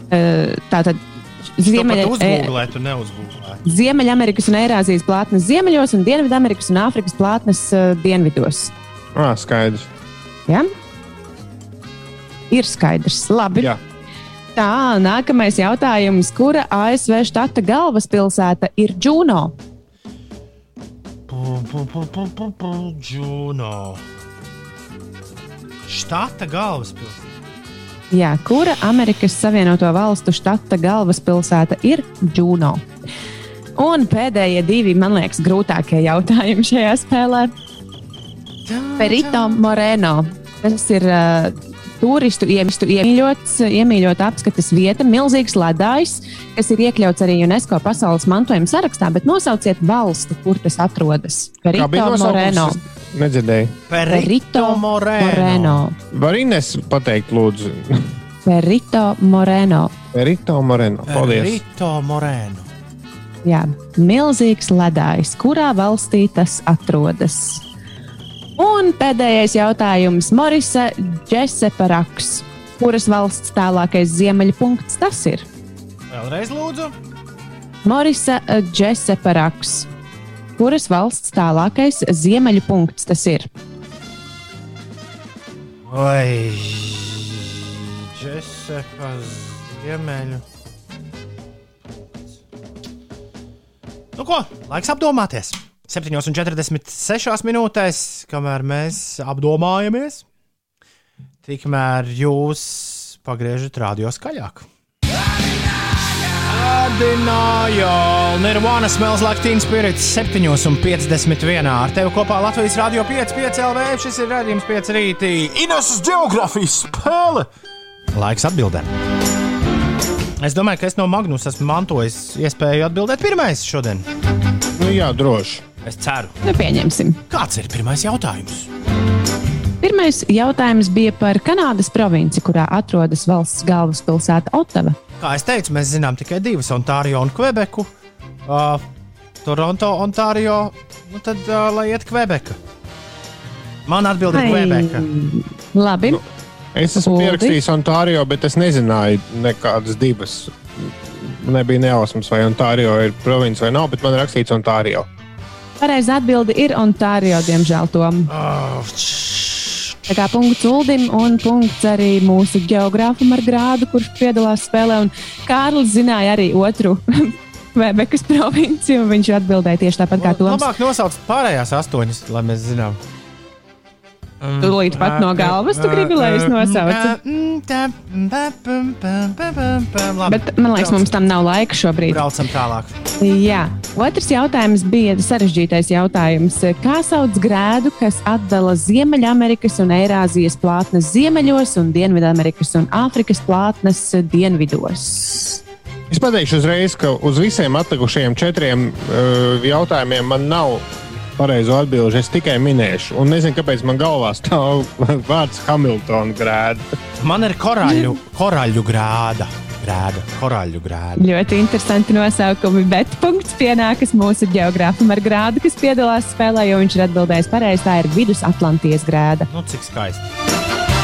Eh, Tātad Ziemeļa... Ziemeļa, Tu e. Ziemeļamerikas un Eirāzijas plātnes ziemeļos un Dienvidamerikas un Āfrikas plātnes eh, dienvidos. Ah, skaidrs. Ja? Ir skaidrs. Labi. Jā. Tā, nākamais jautājums. Kura ASV štata galvaspilsēta ir pum, Juno. Štata galvaspilsēta. Jā, kura Amerikas Savienoto Valstu štata galvaspilsēta ir Džūno? Un pēdējie divi, man liekas, grūtākie jautājumi šajā spēlē. Perito Moreno. Tas ir uh, turistu iemistu iemīļots, iemīļota apskates vieta, milzīgs ledājs, kas ir iekļauts arī UNESCO pasaules mantojuma sarakstā, bet nosauciet valsti, kur tas atrodas. Perito Moreno. Nedzirdēju. Perito Moreno. Moreno. Var Ines pateikt, lūdzu? Perito Moreno. Rito Moreno. Paldies. Rito Moreno. Jā, milzīgs ledājs, kurā valstī tas atrodas. Un pēdējais jautājums Morisa Džesepa Raks. Kuras valsts tālākais ziemeļpunkts tas ir? Vēlreiz lūdzu. Morisa Džesepa Raks. Kuras valsts tālākais ziemeļpunkts tas ir? Vai Džesepa Ziemeļu? Nu ko, laiks apdomāties. 7,46 minūtēs, kamēr mēs apdomājamies, tikmēr jūs pagriežat radio skaļāk. Denial, Nirvana smells like teen spirits 7,51. Ar tevi kopā Latvijas Rādio 5,5 LV. Šis ir redzējums 5 rītī. Ineses geogrāfijas spēle. Laiks atbildēt. Es domāju, ka es no Magnus esmu mantojis iespēju atbildēt pirmais šodien. Nu, jā, droši. Es ceru. Nu, pieņemsim. Kāds ir pirmais jautājums? Pirmais jautājums bija par Kanādas provinci, kurā atrodas valsts galvaspilsēta Otava. Kā jau teicu, mēs zinām tikai divas - Ontārio un Kvebeku. Uh, Toronto, Ontārio. Nu tad, uh, lai iet Kvebeka. Man atbild ir Kvebeka. Labi. Nu, Es esmu Uldi? pierakstījis Ontārio, bet es nezināju nekādas divas. Nebija nejausmas, vai Ontārio ir province vai nav, bet man ir rakstīts Ontārio. Pareizā atbilde ir Ontārio, diemžēl, Tom. Oh, Tā kā punkts Uldim un punkts arī mūsu geogrāfam ar grādu, kurš piedalās spēlē. Un Kārlis zināja arī otru Kvebekas provinci, un viņš atbildēja tieši tāpat kā Toms. Labāk nosaukt pārējās astoņas, lai mēs zinām. Tūlīt pat no galvas tu gribi, lai es nosaucu. Labi, Bet man liekas, mums tam nav laika šobrīd. braucam tālāk. Jā, otrs jautājums bija sarežģītais jautājums. Kā sauc grēdu, kas atdala Ziemeļamerikas un Eirāzijas plātnes ziemeļos un Dienvidamerikas un Āfrikas plātnes dienvidos? Es pateikšu uzreiz, ka uz visiem atlikušajiem četriem uh, jautājumiem man nav pareizo atbildžu. Es tikai minēšu, un nezinu, kāpēc man galvā stāv vārds Hamiltona grēda. Man ir koraļu, koraļu grāda. Grāda, koraļu grāda. Ļoti interesanti nosaukumi, bet punkts pienākas mūsu geogrāfam ar grādu, kas piedalās spēlē, jo viņš ir atbildējis pareizi. Tā ir Vidus-Atlantijas grāda. Nu, cik skaisti.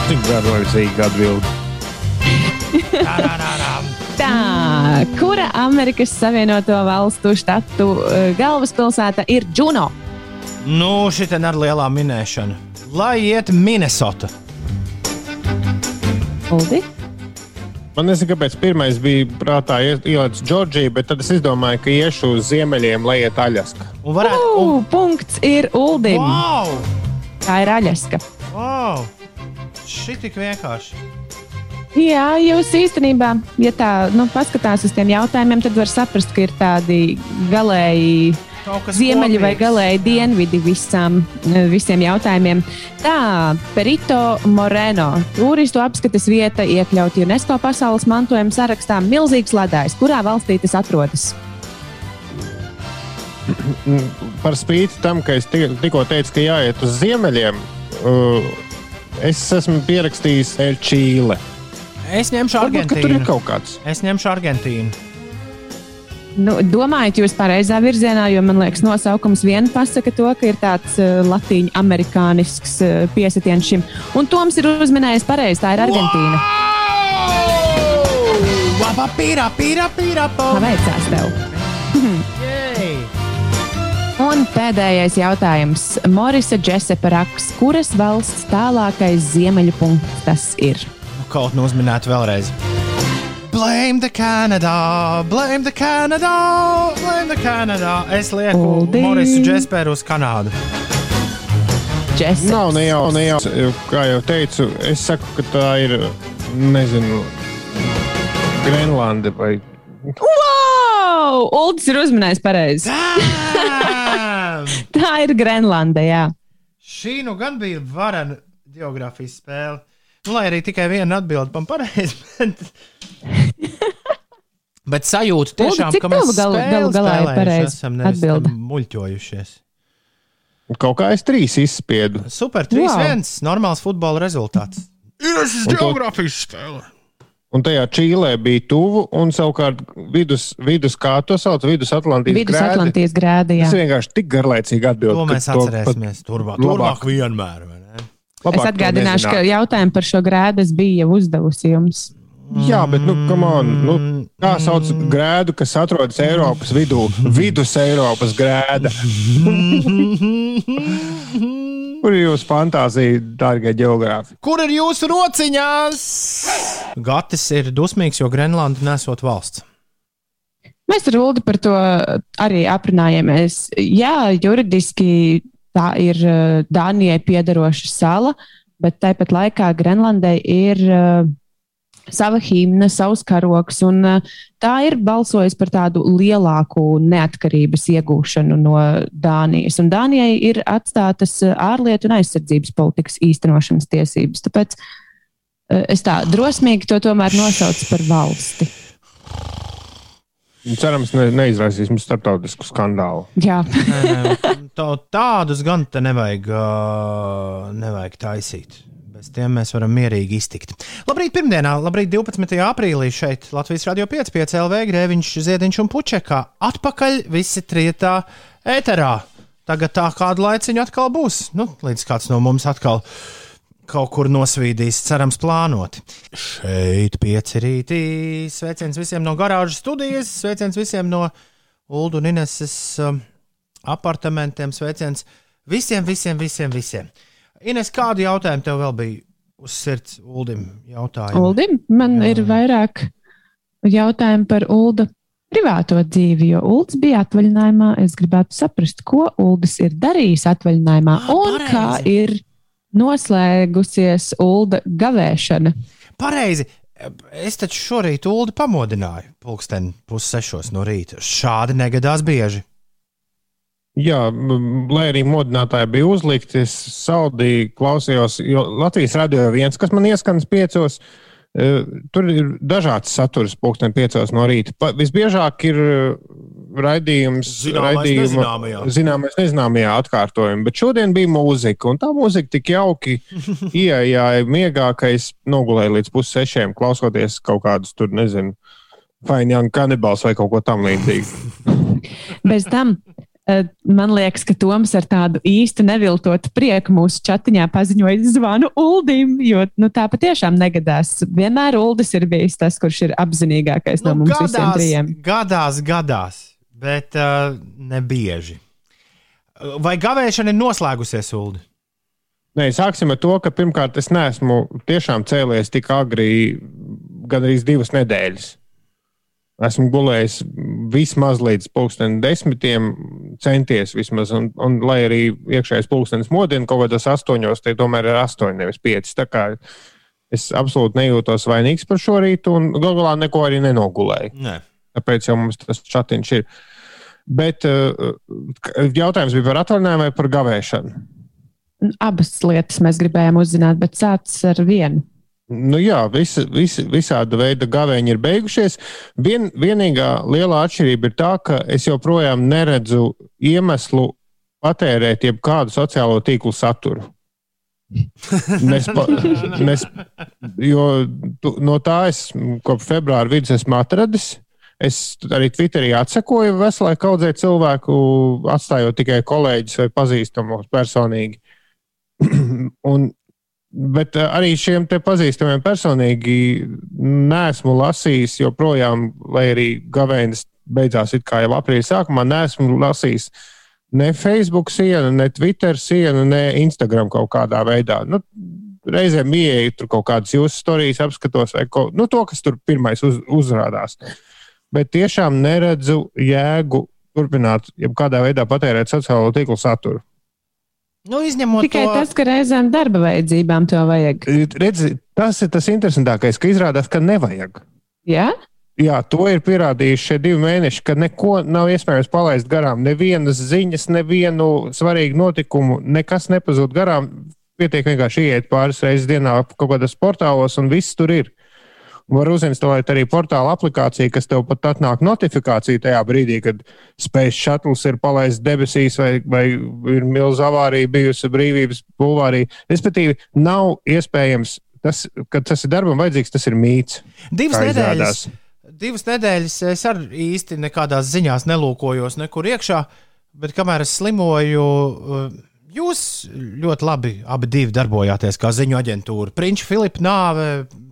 Cik garlaicīgi atbild. Tā, kura Amerikas Savienoto Valstu štatu eh, galvaspilsēta ir Juno? Nu, šī ir lielā minēšana. Lai iet Minnesota. Uldi? Man nezinu, kāpēc pirmais bija prātā ie- ielicis Džordžiju, bet tad es izdomāju, ka iešu uz ziemeļiem, lai iet Aļaska. Un varētu. Uh, punkts ir Uldim. Wow! Tā ir Aļaska. wow! Šī tik vienkārši. Jā, jūs īstenībā, ja tā nu, paskatās uz tiem jautājumiem, tad var saprast, ka ir tādi galēji Ziemeļi vai kopīgs. galēji dienvidi visam, visiem jautājumiem. Tā, Perito Moreno, turistu apskates vieta iekļauta UNESCO pasaules mantojuma sarakstā Milzīgs ledājs. Kurā valstī tas atrodas? Par spīti tam, ka es ti- tikko teicu, ka jāiet uz ziemeļiem, uh, es esmu pierakstījis Čīle. Es ņemšu Varbūt, ka tur ir Argentīnu. kaut kāds. Es ņemšu Argentīnu. Nu, domājat, jūs pareizā virzienā, jo man liekas, nosaukums vien pasaka to, ka ir tāds uh, latīņu amerikānisks uh, piesitiens šim. Un Toms ir uzminējis pareizi, tā ir Argentīna. Laba, pīrā, pīrā, pīrā, Tā veicās tev. Un pēdējais jautājums. Morisa Džesepa Raks, kuras valsts tālākais ziemeļu punkts tas ir? Nu, Kaut nu uzminēt vēlreiz. Blame the Canada, blame the Canada, blame the Canada. Es lieku Uldi. Morisu Džesperu uz Kanādu. Džeseps. Nav ne jau, ne jau, kā jau teicu, es saku, ka tā ir, nezinu, Grenlande vai Wow! Uldis ir uzminējis pareizi. Damn! Tā ir Grenlanda, jā. Šī nu gan bija varena geogrāfijas spēle. Nu, lai arī tikai viena atbilde man pareizi. Bet, bet sajūta tiešām, cik ka mēs tev galu- galā ir pareizi tam muļķojušies. kaut kā es trīs izspiedu. Super, 3-1. Wow. Normāls futbola rezultāts. Ir šis geogrāfijas spēle. Un tajā Čīlē bija tuvu, un savukārt vidus, vidus kā to sauc, vidus Atlantijas Vidus grēdi. Atlantijas grēdi. jā. Tas vienkārši tik garlaicīgi atbild. To ka mēs atcerēsimies. Turpmāk, turpmāk vienmēr. vai ne? Labāk Es atgādināšu, ka jautājumu par šo grēdu es biju jau uzdevusi jums. Jā, bet, nu, come on, nu, kā sauc grēdu, kas atrodas Eiropas vidū? Vidus Eiropas grēda. Kur ir jūsu fantāzija, dārgie geogrāfi? Kur ir jūsu rociņās? Gatis ir dusmīgs, jo Grenlanda nesot valsts. Mēs ar Ulu par to arī aprunājāmies. Jā, juridiski tā ir eh, Dānijai piederoša sala, bet tāpat laikā Grenlandai ir eh, sava himna, savs karoks, eh, tā ir balsojusi par tādu lielāku neatkarības iegūšanu no Dānijas. Un Dānijai ir atstātas ārlietu un aizsardzības politikas īstenošanas tiesības. Tāpēc es tā drosmīgi to tomēr nosaucu par valsti. Cerams, ne, neizraisīsim starptautisku skandālu. Jā. Nē, nē, tā- Tādus gan te nevajag, ā, nevajag taisīt. Bez tiem mēs varam mierīgi iztikt. Labrīt, pirmdienā, labrīt, 12. aprīlī šeit Latvijas Rādio 5,5 LV, Grēviņš, Ziediņš un Pučekā. Atpakaļ visi trietā ēterā. Tagad tā kādu laiciņu atkal būs. Nu, līdz kāds no mums atkal kaut kur nosvīdīs, cerams, plānoti. Šeit pieci rītī. Sveiciens visiem no garāžas studijas, sveiciens visiem no Ulu un Ineses um, apartamentiem, sveiciens visiem, visiem, visiem. visiem. Ines, kādu jautājumu tev vēl bija uz sirds, Uldim? Jautājumu? Uldim, man Jā. ir vairāk jautājumu par Ulda privāto dzīvi, jo Ulds bija atvaļinājumā. Es gribētu saprast, ko Uldis ir darījis atvaļinājumā Ah, un pareizi. kā ir noslēgusies Ulda gavēšana. Pareizi. Es taču šorīt Ulu pamodināju, pulksten pussešos no rīta. Šādi negadās bieži. Jā, lai arī modinātāji bija uzlikti, es saldīgi klausījos, jo Latvijas radio viens, kas man ieskanas piecos. e, Tur ir dažāds saturs, pulksten piecos no rīta. Pa, visbiežāk ir e, raidījums, raidījuma- zināmais nezināmajā atkārtojumā, bet šodien bija mūzika, un tā mūzika tik jauki ieejāja miegā, ka es nogulēju līdz pussešiem, klausoties kaut kādus tur, nezinu, Fine Young Cannibals vai kaut ko tam līdzīgu. Bez tam. Eh, Man liekas, ka Toms ar tādu īstu neviltotu prieku mūsu chatiņā paziņoja, zvanu Uldim, jo nu, tā patiešām negadās. Vienmēr Uldis ir bijis tas, kurš ir apzinīgākais no mums visiem trijiem. Nu, gadās, gadās, bet uh, ne bieži. Vai gavēšana ir noslēgusies, Ulu? Nē, sāksim ar to, ka pirmkārt es neesmu tiešām cēlies tik agri, gan arī divas nedēļas. Esmu gulējis vismaz līdz pulkstenim desmitiem, centies vismaz, un, un lai arī iekšējais pulkstenis modina kaut kādos astoņos, tie tomēr ir astoņi, nevis pieci. Tā kā es absolūti nejūtos vainīgs par šo rītu, un galu galā neko arī nenogulēju. Nē. Tāpēc jau mums tas chatiņš ir. Bet uh, jautājums bija par atvaļinājumu vai par gavēšanu? Abas lietas mēs gribējām uzzināt, bet sācis ar vienu. Nu jā, visi, visi, visāda veida gavēņi ir beigušies. Vien, vienīgā lielā atšķirība ir tā, ka es joprojām neredzu iemeslu patērēt jebkādu sociālo tīklu saturu. Nes, pa, nes, jo tu, no tā es kopš februāra vidus esmu atradis. Es arī Twitterī atsekoju veselai kaudzei cilvēku, atstājot tikai kolēģis vai pazīstamos personīgi. Un Bet eh, arī šiem te pazīstamiem personīgi nesmu lasījis joprojām, lai arī gavēnis beidzās it kā jau aprīļa sākumā, nesmu lasījis ne Facebook sienu, ne Twitter sienu, ne Instagram kaut kādā veidā. Nu, reizēm ieeju tur kaut kādas jūsu stāstus, apskatos, vai ko, nu, to, kas tur pirmais uz, uzrādās. Bet tiešām neredzu jēgu turpināt, ja kādā veidā patērēt sociālo tīklu saturu. Nu, izņemot Tikai to, tas, ka reizēm darba vajadzībām to vajag. Redzi, tas ir tas interesantākais, ka izrādās, ka nevajag. Jā, Jā, to ir pierādījuši šie divi mēneši, ka neko nav iespējams palaist garām. Nevienas ziņas, nevienu svarīgu notikumu, nekas nepazūd garām. Pietiek vienkārši iet pāris reizes dienā kaut kādos portālos, un viss tur ir. Var uzinstalēt arī portāla aplikāciju, kas tev pat atnāk notifikācija tajā brīdī, kad Space Shuttle ir palaists debesīs vai, vai ir milzīga avārija bijusi brīvības bulvārī. Respektīvi, nav iespējams tas, kad tas ir darbam vajadzīgs, tas ir mīts. Divas nedēļas. Divas nedēļas es arī īsti nekādās ziņās nelūkojos nekur iekšā, bet kamēr es slimoju, uh, jūs ļoti labi abi darbojāties kā ziņu aģentūra. Prinča Filipa nāve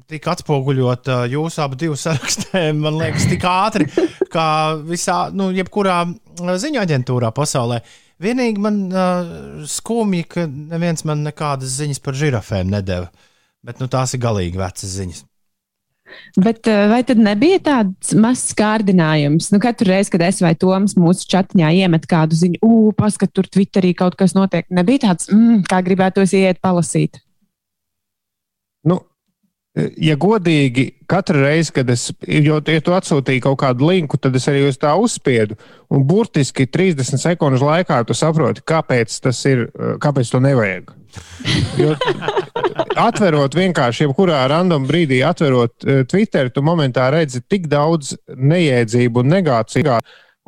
tika atspoguļota jūsu abu divu sarakstē, man liekas, tik ātri, kā visā, nu, jebkurā ziņu aģentūrā pasaulē. Vienīgi man uh, skumji, ka neviens man nekādas ziņas par žirafēm nedēva. Bet nu, tās ir galīgi vecas ziņas. Bet vai tad nebija tāds mazs kārdinājums? Nu, katru reizi, kad es vai Toms mūsu čatiņā iemet kādu ziņu, ugh, paskat, tur Twitterī kaut kas notiek, nebija tāds, mm, kā gribētos iet palasīt. Nu, ja godīgi, katru reizi, kad es, jo, ja tu atsūtīji kaut kādu linku, tad es arī uz tā uzspiedu. Un burtiski 30 sekundžu laikā tu saproti, kāpēc tas ir, kāpēc to nevajag. Jo, atverot vienkārši, jebkurā random brīdī, atverot uh, Twitter, tu momentā redzi tik daudz neiedzību un negāciju.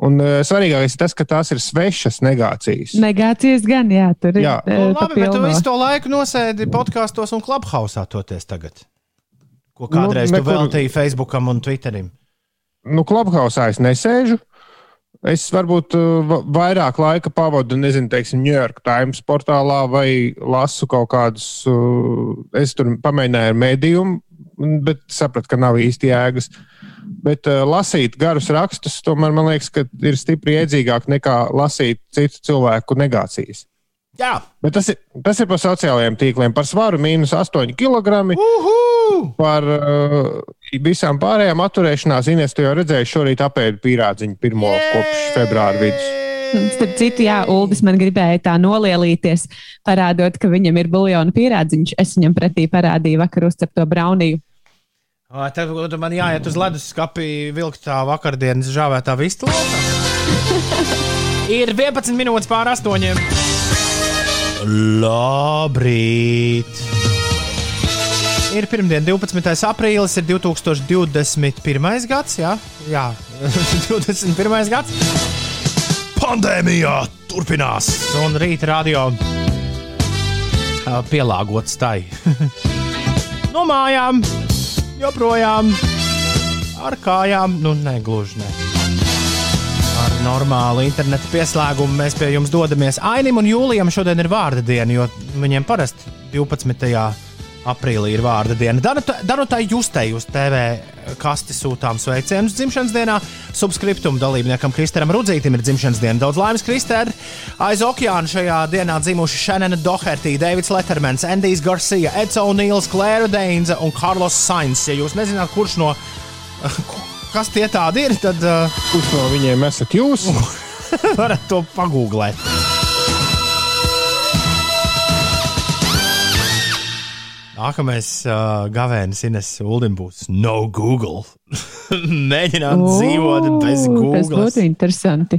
Un uh, svarīgākais ir tas, ka tās ir svešas negācijas. Negācijas gan, jā, tur ir. Jā. eh, Nu, pa labi, bet tu visu to laiku nosēdi podkāstos un klubhausā toties tagad. Ko kādreiz Nu, nekur- veltīji Facebookam un Twitterim. Nu, Clubhouse es nesēžu. Es varbūt uh, va- vairāk laika pavadu, nezinu, teiksim, New York Times portālā vai lasu kaut kādus. Uh, es tur pamēģināju ar mēdījumu, bet sapratu, ka nav īsti jēgas. Bet uh, lasīt garus rakstus, tomēr man liekas, ka ir stipri iedzīgāk nekā lasīt citu cilvēku negācijas. Jā, Bet tas ir, tas ir par sociālajiem tīkliem. Par svaru mīnus 8 kg. Par uh, visām pārējām atturēšanās Ines, tu jau redzēji, šorīt apēdu pīrādziņu pirmo kopš februāra vidus. Starp citu, jā, Uldis man gribēja tā nolielīties, parādot, ka viņam ir buļbuļsāļu pierādziņš. Es viņam pretī parādīju vakar uzcepto brauniju. Ā, Tad man jāiet uz ledus skati, vilkt tā vakardienas žāvētā lokā. Ir 11 minūtes pār astoņiem. Labrīt! Ir pirmdiena, 12. aprīlis, ir 2021. gads. Jā, jā 21. gads. Pandēmijā turpinās, un rīta radio pielāgots tai. no mājām, joprojām ar kājām, nu, ne gluži ne. Normālu internetu pieslēgumu mēs pie jums dodamies. Ainim un Jūlijam šodien ir vārda diena, jo viņiem parasti 12. aprīlī ir vārda diena. Danutai Justei uz TV kasti sūtām sveicienus dzimšanas dienā. Subscriptum dalībniekam Kristēram Rudzītam ir dzimšanas diena. Daudz laimes, Kristēr! Aiz okeāna šajā dienā dzimuši Shannon Doherty, Davids Lettermans, Andijs Garcia, Eds O'Neils, Klēra Deinza un Carlos Sainz. Ja jūs nezināt, kurš no kas tie tādi ir, tad uh, Kurš no viņiem esat jūs? varat to pagūglēt. Nākamais uh, gavēnis Ines Uldim būs No Google. Mēģināt O, dzīvot bez Tas Google. būtu interesanti.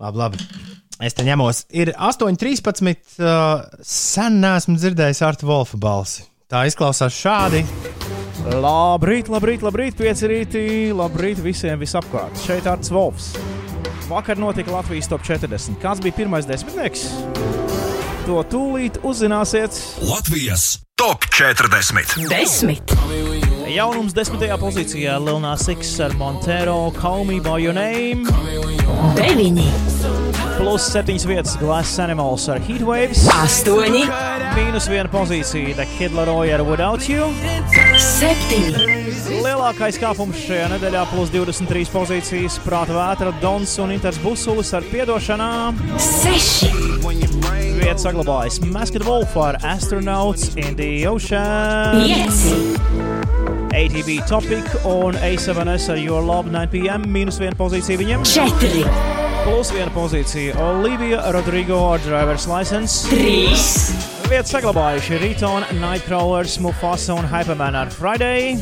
Labi, labi. Es te ņemos. Ir 8,13. Uh, sen neesmu dzirdējis Arta Volfa balsi. Tā izklausās šādi. Labrīt, labrīt, labrīt, pieci rītī, labrīt visiem visapkārt. Šeit Arts Volfs. Vakar notika Latvijas top 40. Kāds bija pirmais desmitnieks? To tūlīt uzzināsiet. Latvijas top 40. Desmit, Jaunums desmitajā pozīcijā Lilnā Siks ar Montero, Call Me By Your Name, deviņi, plus septiņas vietas Glass Animals ar Heatwaves, astoņi, mīnus viena pozīcija The Kid Laroi ar Without You. septiņi, Lielākais kāpums šajā nedēļā plus 23 pozīcijas Prāta vētra, Dons un Inters Busulis ar piedošanām. seši, Vieta saglabājas Masked Wolf ar Astronauts in the Ocean. pieci, ATV Topic un A7S ar Your Love 9pm. Mīnus viena pozīcija viņiem. četri, Plus viena pozīcija Olivija Rodrigo ar Driver's License. trīs, Vieta saglabājuši Riton, Nightcrawlers, Mufasa un Hyperman ar Friday.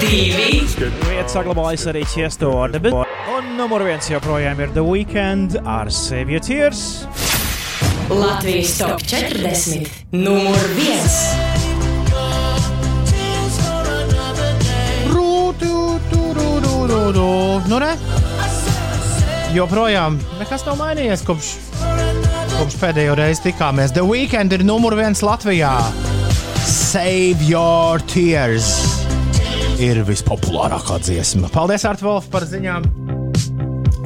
divi, Vieta saglabājas arī Chiesto ar The Bit. Un numur viens joprojām ir The Weekend ar Save Your Tears. Latvijas top 40, numur viens. Nu, re? Joprojām nekas nav mainījies kopš, kopš pēdējo reizi tikāmies. The Weekend ir numur viens Latvijā. Save Your Tears ir vispopulārākā dziesma. Paldies, Arta Wolf, par ziņām.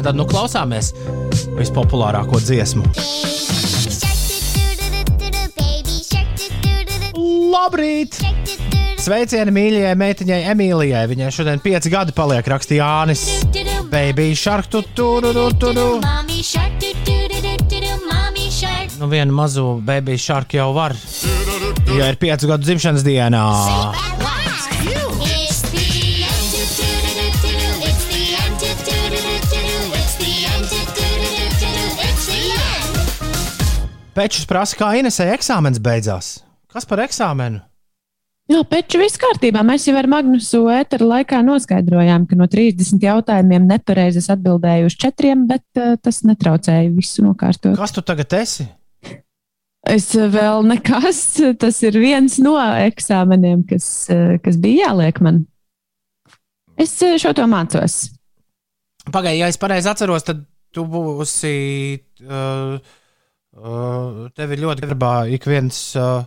Tad nu klausāmies vispopulārāko dziesmu. Labrīt! Sveicieni mīļajai meitiņai Emīlijai. Viņai šodien pieci gadi paliek, rakstīja Jānis. Baby shark, tu tur, tur, tur. Nu, vienu mazu baby shark jau var. Ja ir piecu gadu dzimšanas dienā. Pečus prasa, kā Inesē eksāmens beidzās. Kas par eksāmenu? Jā, peču viss kārtībā. Mēs jau ar Magnusu ēteru laikā noskaidrojām, ka no 30 jautājumiem nepareizes atbildēju uz četriem, bet uh, tas netraucēja visu nokārtot. Kas tu tagad esi? Es vēl nekas. Tas ir viens no eksāmeniem, kas, uh, kas bija jāliek man. Es šo to mācos. Pagaidiet, ja es pareizi atceros, tad tu būsi. Uh, uh, tev ir ļoti gribā ik viens. Uh,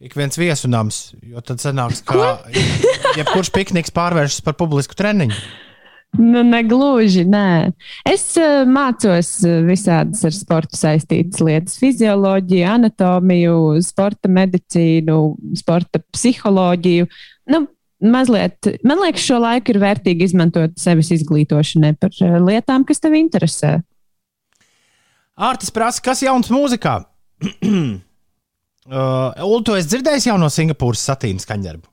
Ik viens viesunams, jo tad sanāks, ka jebkurš pikniks pārvēršas par publisku treniņu. Nu, negluži, nē. Es uh, mācos uh, visādas ar sportu saistītas lietas - fizioloģiju, anatomiju, sporta medicīnu, sporta psiholoģiju. Nu, mazliet, man liekas, šo laiku ir vērtīgi izmantot sevis izglītošanai par uh, lietām, kas tev interesē. Ārtis prasa, kas jauns mūzikā? Uh, Ulu, tu esi dzirdējis jau no Singapūras satīnas skaņdarbu?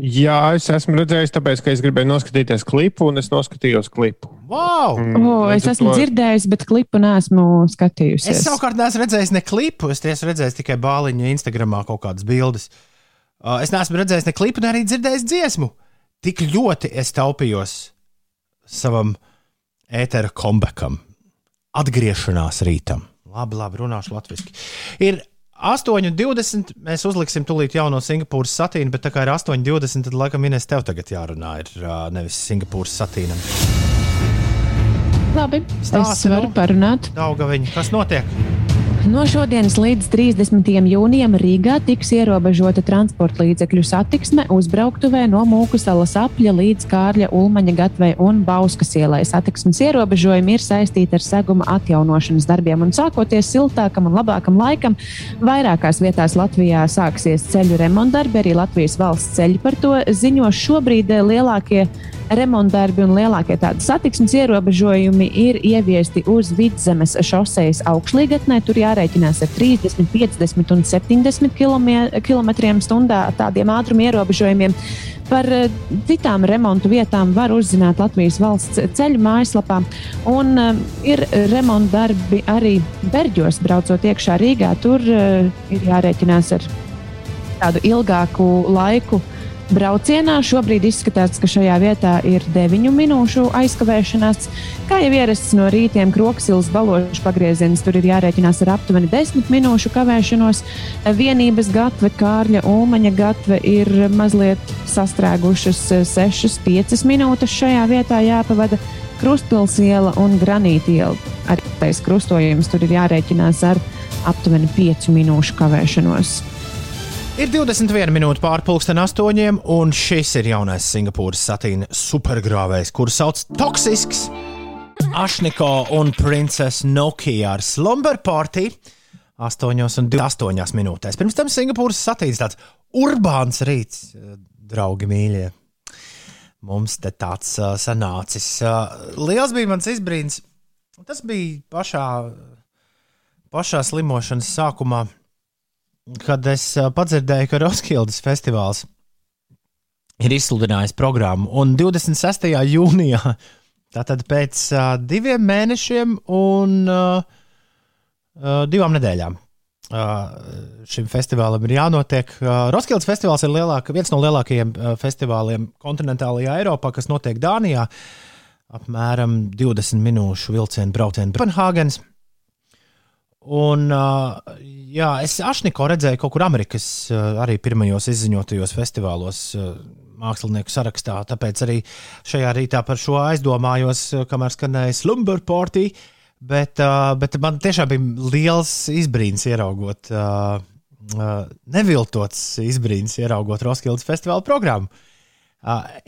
Jā, es esmu redzējis, tāpēc, ka es gribēju noskatīties klipu, un es noskatījos klipu. Wow! Mm, o, es esmu to... dzirdējis, bet klipu neesmu skatījusies. Es savukārt neesmu redzējis ne klipu, es esmu redzējis tikai bāliņu Instagramā kaut kādas bildes. Uh, es neesmu redzējis ne klipu, ne arī dzirdējis dziesmu. Tik ļoti es taupījos savam ētera kombekam, atgriešanās rītam. Labi, labi, runāšu latviešu. Ir 8,20. Mēs uzliksim tūlīt jauno Singapūras satīnu, bet tā kā ir 8,20, tad laikam Inês tev tagad jārunā, ir nevis Singapūras satīnam. Labi, Stāsti, es varu nu, parunāt. Daugaviņa, kas notiek? No šodienas līdz 30. jūnijam Rīgā tiks ierobežota transporta līdzekļu satiksme uzbrauktuvē no Mūku salas apļa līdz Kārļa, Ulmaņa gatvei un Bauskas ielai. Satiksmes ierobežojumi ir saistīti ar seguma atjaunošanas darbiem un sākoties siltākam un labākam laikam, vairākās vietās Latvijā sāksies ceļu remontdarbi, arī Latvijas valsts ceļi par to ziņo šobrīd lielākie remontdarbi un lielākie tādi satiksmes ierobežojumi ir ieviesti uz vidzemes šoseis augšlīgatnē. Tur jārēķinās ar 30, 50 un 70 km/h tādiem ātruma ierobežojumiem. Par eh, citām remontu vietām var uzzināt Latvijas valsts ceļu mājaslapā. Un uh, ir remonta darbi arī Berģos, braucot iekšā Rīgā. Tur uh, ir jārēķinās ar tādu ilgāku laiku uh, braucienā. Šobrīd izskatās, ka šajā vietā ir 9 minūšu aizkavēšanās. Kā jau ierasts no rītiem, kroksilas balošu pagrieziens tur ir jārēķinās ar aptuveni 10 minūšu kavēšanos. Vienības gatve, Kārļa Ulmaņa gatve ir mazliet sastrēgušas 6-5 minūtes šajā vietā jāpavada. Krustpils iela un Granīta iela. Arī tais krustojums tur ir jārēķinās ar aptuveni 5 minūšu kavēšanos. Ir 21 minūte pārpusdien astoņiem, un šis ir jaunais Singapūras satīna supergrāvējs, kuru sauc Toksisks, Ašniko un Princess Nokia ar Slumber Party 8,28 minūtēs. Pirms tam Singapūras satīns tāds urbāns rīts, draugi mīļie. Mums te tāds uh, sanācis. Uh, liels bija mans izbrīns. Tas bija pašā, pašā slimošanas sākumā kad es padzirdēju, ka Roskildes festivāls ir izsludinājis programmu. Un 26. jūnijā, tātad pēc uh, diviem mēnešiem un uh, uh, divām nedēļām, uh, šim festivālam ir jānotiek. Uh, Roskildes festivāls ir lielāk, viens no lielākajiem uh, festivāliem kontinentālajā Eiropā, kas notiek Dānijā. Apmēram 20 minūšu vilcienu braucienu Kopenhāgenes. Un, jā, es Ašniko redzēju kaut kur Amerikas arī pirmajos izziņotajos festivālos mākslinieku sarakstā. Tāpēc arī šajā rītā par šo aizdomājos, kamēr skanēja Slumber Party. Bet, bet man tiešām bija liels izbrīns ieraugot neviltots izbrīns, ieraugot Roskildes festivāla programmu.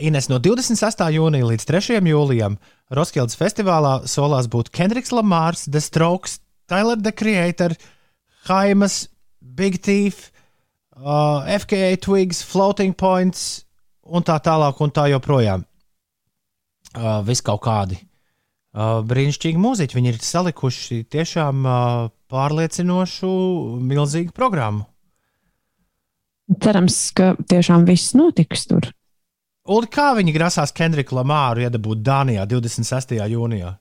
Ines no 26. jūnija līdz 3. jūlijam Roskildes festivālā solās būt Kendriks Lamārs, The Strokes, Tyler the Creator, Haimas, Big Thief, uh, FKA Twigs, Floating Points un tā tālāk un tā joprojām. Uh, Vis kaut kādi uh, brīnišķīgi mūziķi. Viņi ir salikuši tiešām uh, pārliecinošu, milzīgu programmu. Cerams, ka tiešām viss notiks tur. Un kā viņi grasās Kendriku Lamāru iedabūt Dānijā 26. jūnijā?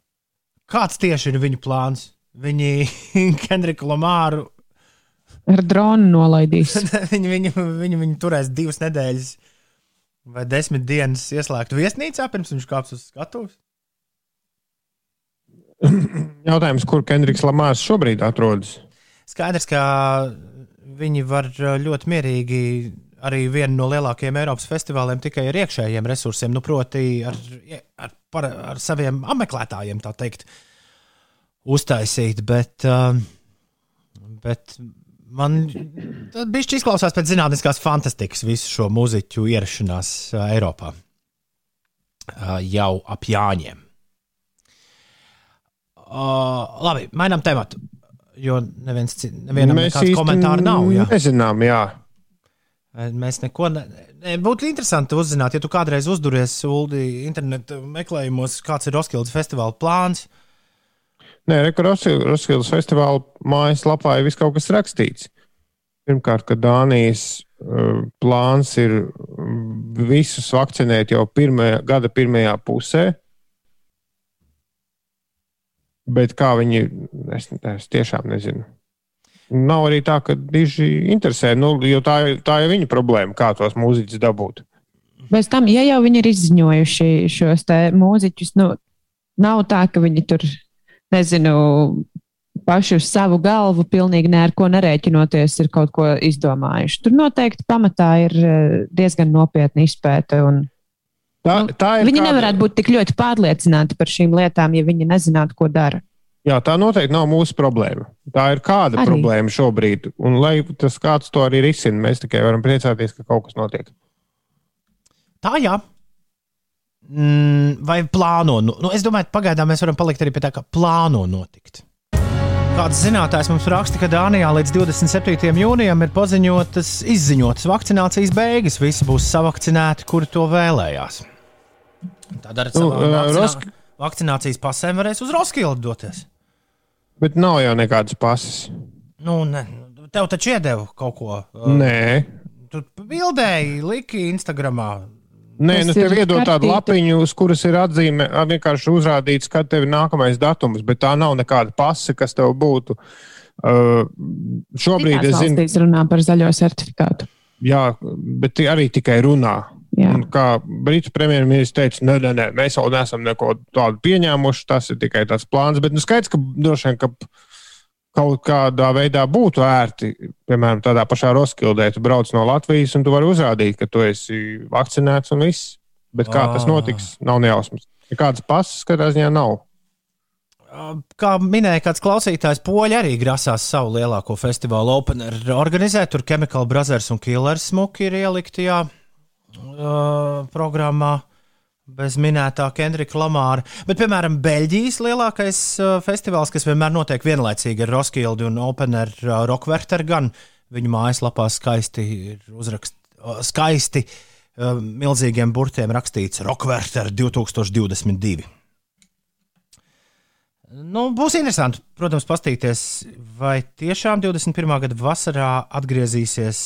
Kāds tieši ir viņu plāns? Viņi Kendriku Lamāru Ar dronu nolaidīs. viņi, viņu, viņu, viņu turēs divas nedēļas vai desmit dienas ieslēgtu viesnīcā, pirms viņš kāps uz skatuves. Jautājums, kur Kendriks Lamārs šobrīd atrodas? Skaidrs, ka viņi var ļoti mierīgi arī vienu no lielākajiem Eiropas festivāliem tikai ar iekšējiem resursiem, nu, proti, ar, ar, par, ar saviem apmeklētājiem, tā teikt, uztaisīt. Bet, uh, bet man bija izklausās pēc zinātniskās fantastikas visu šo muziķu ierašanās uh, Eiropā uh, jau ap Jāņiem. Uh, labi, mainām tematu. Jo neviens, nevienam Mēs nekāds īsti komentāru nav. Jā. Nezinām, jā. Mēs neko ne... Būtu interesanti uzzināt, ja tu kādreiz uzduries Uldi internetu meklējumos, kāds ir Roskildes festivāla plāns. Nē, Roskildes festivāla mājaslapā ir viss kaut kas rakstīts. Pirmkārt, ka Dānijas uh, plāns ir mm, visus vakcinēt jau pirmajā, gada pirmajā pusē. Bet kā viņi, es, es tiešām nezinu. Nav arī tā, ka diži interesē, nu, jo tā, tā ir viņa problēma, kā tos mūziķus dabūt. Bez tam, ja jau viņi ir izziņojuši šos mūziķus, nu, nav tā, ka viņi tur, nezinu, paši uz savu galvu, pilnīgi ne ar ko nerēķinoties, ir kaut ko izdomājuši. Tur noteikti pamatā ir eh, diezgan nopietna izpēta. Un, Tā, tā ir viņi kāda- nevarētu būt tik ļoti pārliecināti par šīm lietām, ja viņi nezinātu, ko dara. Jā, tā noteikti nav mūsu problēma. Tā ir kāda arī. problēma šobrīd. Un, lai tas kāds to arī risina, mēs tikai varam priecāties, ka kaut kas notiek. Tā jā. Mm, vai plāno? Nu, nu, es domāju, pagaidām mēs varam palikt arī pie tā, ka plāno notikt. Kāds zinātājs mums raksta, ka Dānijā līdz 27. jūnijam ir paziņotas, izziņotas vakcinācijas beigas. Visi būs savakcinēti, kuri to vēlējās. Tad ar Nu, savām ā, vakcinā... Rosk- vakcinācijas pasēm varēs uz Roskildu doties. Bet nav jau nekādas pases. Nu, ne, tev taču iedeva kaut ko. ā, Nē, Tu bildēji, liki Instagramā. Nē nu, tev iedod tādu lapiņu, uz kuras ir atzīme, vienkārši uzrādīts, kad tev ir nākamais datums, bet tā nav nekāda pase, kas tev būtu. Uh, šobrīd Citās es zinu, valstīs runā par zaļo certifikātu. jā, bet arī tikai runā. Kā Britu premjerministrs teica, nē, nē, nē, mēs vēl neesam neko tādu pieņēmuši. Tas ir tikai tāds plāns. Bet nu, skaidrs, ka droši vien ka kaut kādā veidā būtu ērti, piemēram, tādā pašā Roskildē, tu brauc no Latvijas un tu vari uzrādīt, ka tu esi vakcinēts un viss. Bet kā tas Ah. notiks, nav nejausmas. Nekādas pasas katrā ziņā nav. Kā minēja kāds klausītājs, poļi arī grasās savu lielāko festivālu Opener organizēt. Tur Chemical Brothers un Killers smuki ir ielikti jā, uh, programmā. Bez minētā Kendrika Lamāra. Bet, piemēram, Beļģijas lielākais uh, festivāls, kas vienmēr notiek vienlaicīgi ar Roskildu un Opener uh, Rockwerter, gan viņu mājaslapā skaisti ir uzrakst, uh, skaisti uh, milzīgiem burtiem rakstīts Rockwerter 2022. Nu, būs interesanti, protams, paskatīties, vai tiešām 21. gada vasarā atgriezīsies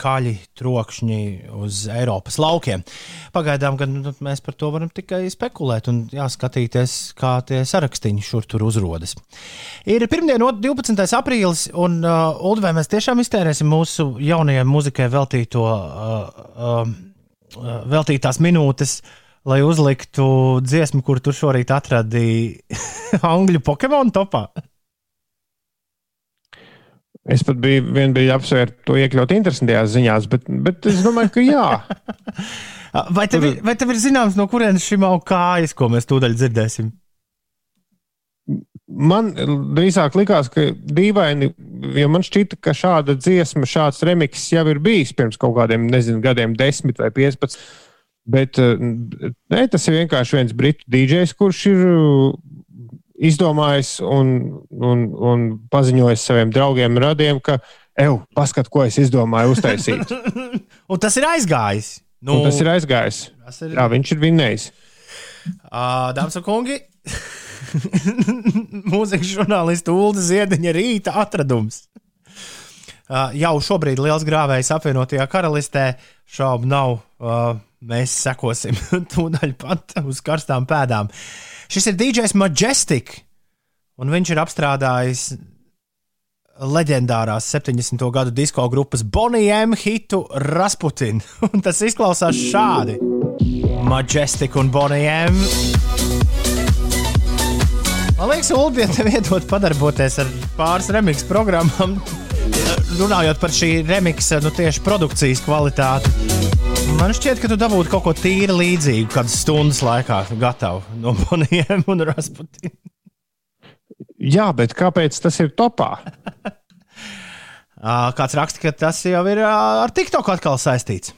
skaļi trokšņi uz Eiropas laukiem. Pagaidām gan nu, mēs par to varam tikai spekulēt un jāskatīties, kā tie sarakstiņi šur tur uzrodas. Ir pirmdiena, 12. aprīlis, un uh, Ulu, vai mēs tiešām iztērēsim mūsu jaunajai muzikai veltīto, uh, uh, uh, veltītās minūtes lai uzliktu dziesmu, kur tu šorīt atradīji angļu Pokemonu topā. Es pat biju vien brīdi apsvērt to iekļaut interesantajās ziņās, bet, bet es domāju, ka jā. Vai tev, ir- vai tev ir zināms, no kurienes šim auga kājas, ko mēs tūdaļ dzirdēsim? Man drīzāk likās, ka dīvaini, jo man šķita, ka šāda dziesma, šāds remiks jau ir bijis pirms kaut kādiem, nezinu, gadiem, 10 vai 15. Bet ne, tas ir vienkārši viens britu DJs, kurš ir izdomājis un, un, un paziņojis saviem draugiem, radiem, ka, evo, paskat, ko es izdomāju uztaisīt. un tas ir aizgājis. Nu, un tas ir aizgājis. Tas ir... Jā, viņš ir vinnējis. Uh, Dāmas un kungi, mūzikas žurnālisti Ulda Ziediņa rīta atradums. Uh, jau šobrīd liels grāvējs apvienotajā karalistē šaubu nav. Uh, mēs sekosim tūdaļ pat uz karstām pēdām. Uh, Šis ir DJs Majestic, un viņš ir apstrādājis leģendārās 70. gadu disko grupas Bonnie M hitu Rasputin. Un tas izklausās šādi. Majestic un Bonnie M. Man liekas, Ulu, ja tev iedod padarboties ar pāris remix programmām, runājot par šī remiksa nu, tieši produkcijas kvalitāti. Man šķiet, ka tu dabūtu kaut ko tīri līdzīgu, kādas stundas laikā gatavu no Bonijiem un Rasputīna. Jā, bet kāpēc tas ir topā? Ā, Kāds raksta, ka tas jau ir ā, ar TikTok atkal saistīts.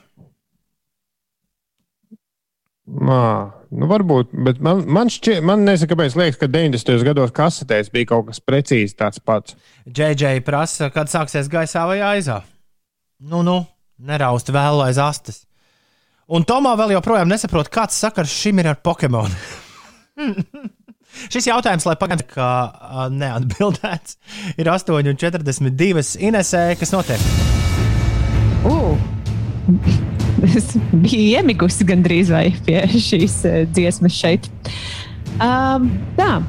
Mā, nu varbūt, bet man, man šķiet, man nezinu, kāpēc liekas, ka 90. gados kasetēs bija kaut kas precīzi tāds pats. JJ prasa, kad sāksies gaisā vai aizā. Nu, nu, neraust vēl aiz astes. Un Tomā vēl joprojām nesaprot, kāds sakars šim ir ar Pokemon. Šis jautājums, lai pagaidām kā neatbildēts, ir 8,42 Inesē, kas notiek. Uh. Es biju iemigusi gandrīz vai pie šīs eh, dziesmas šeit. Um, tā.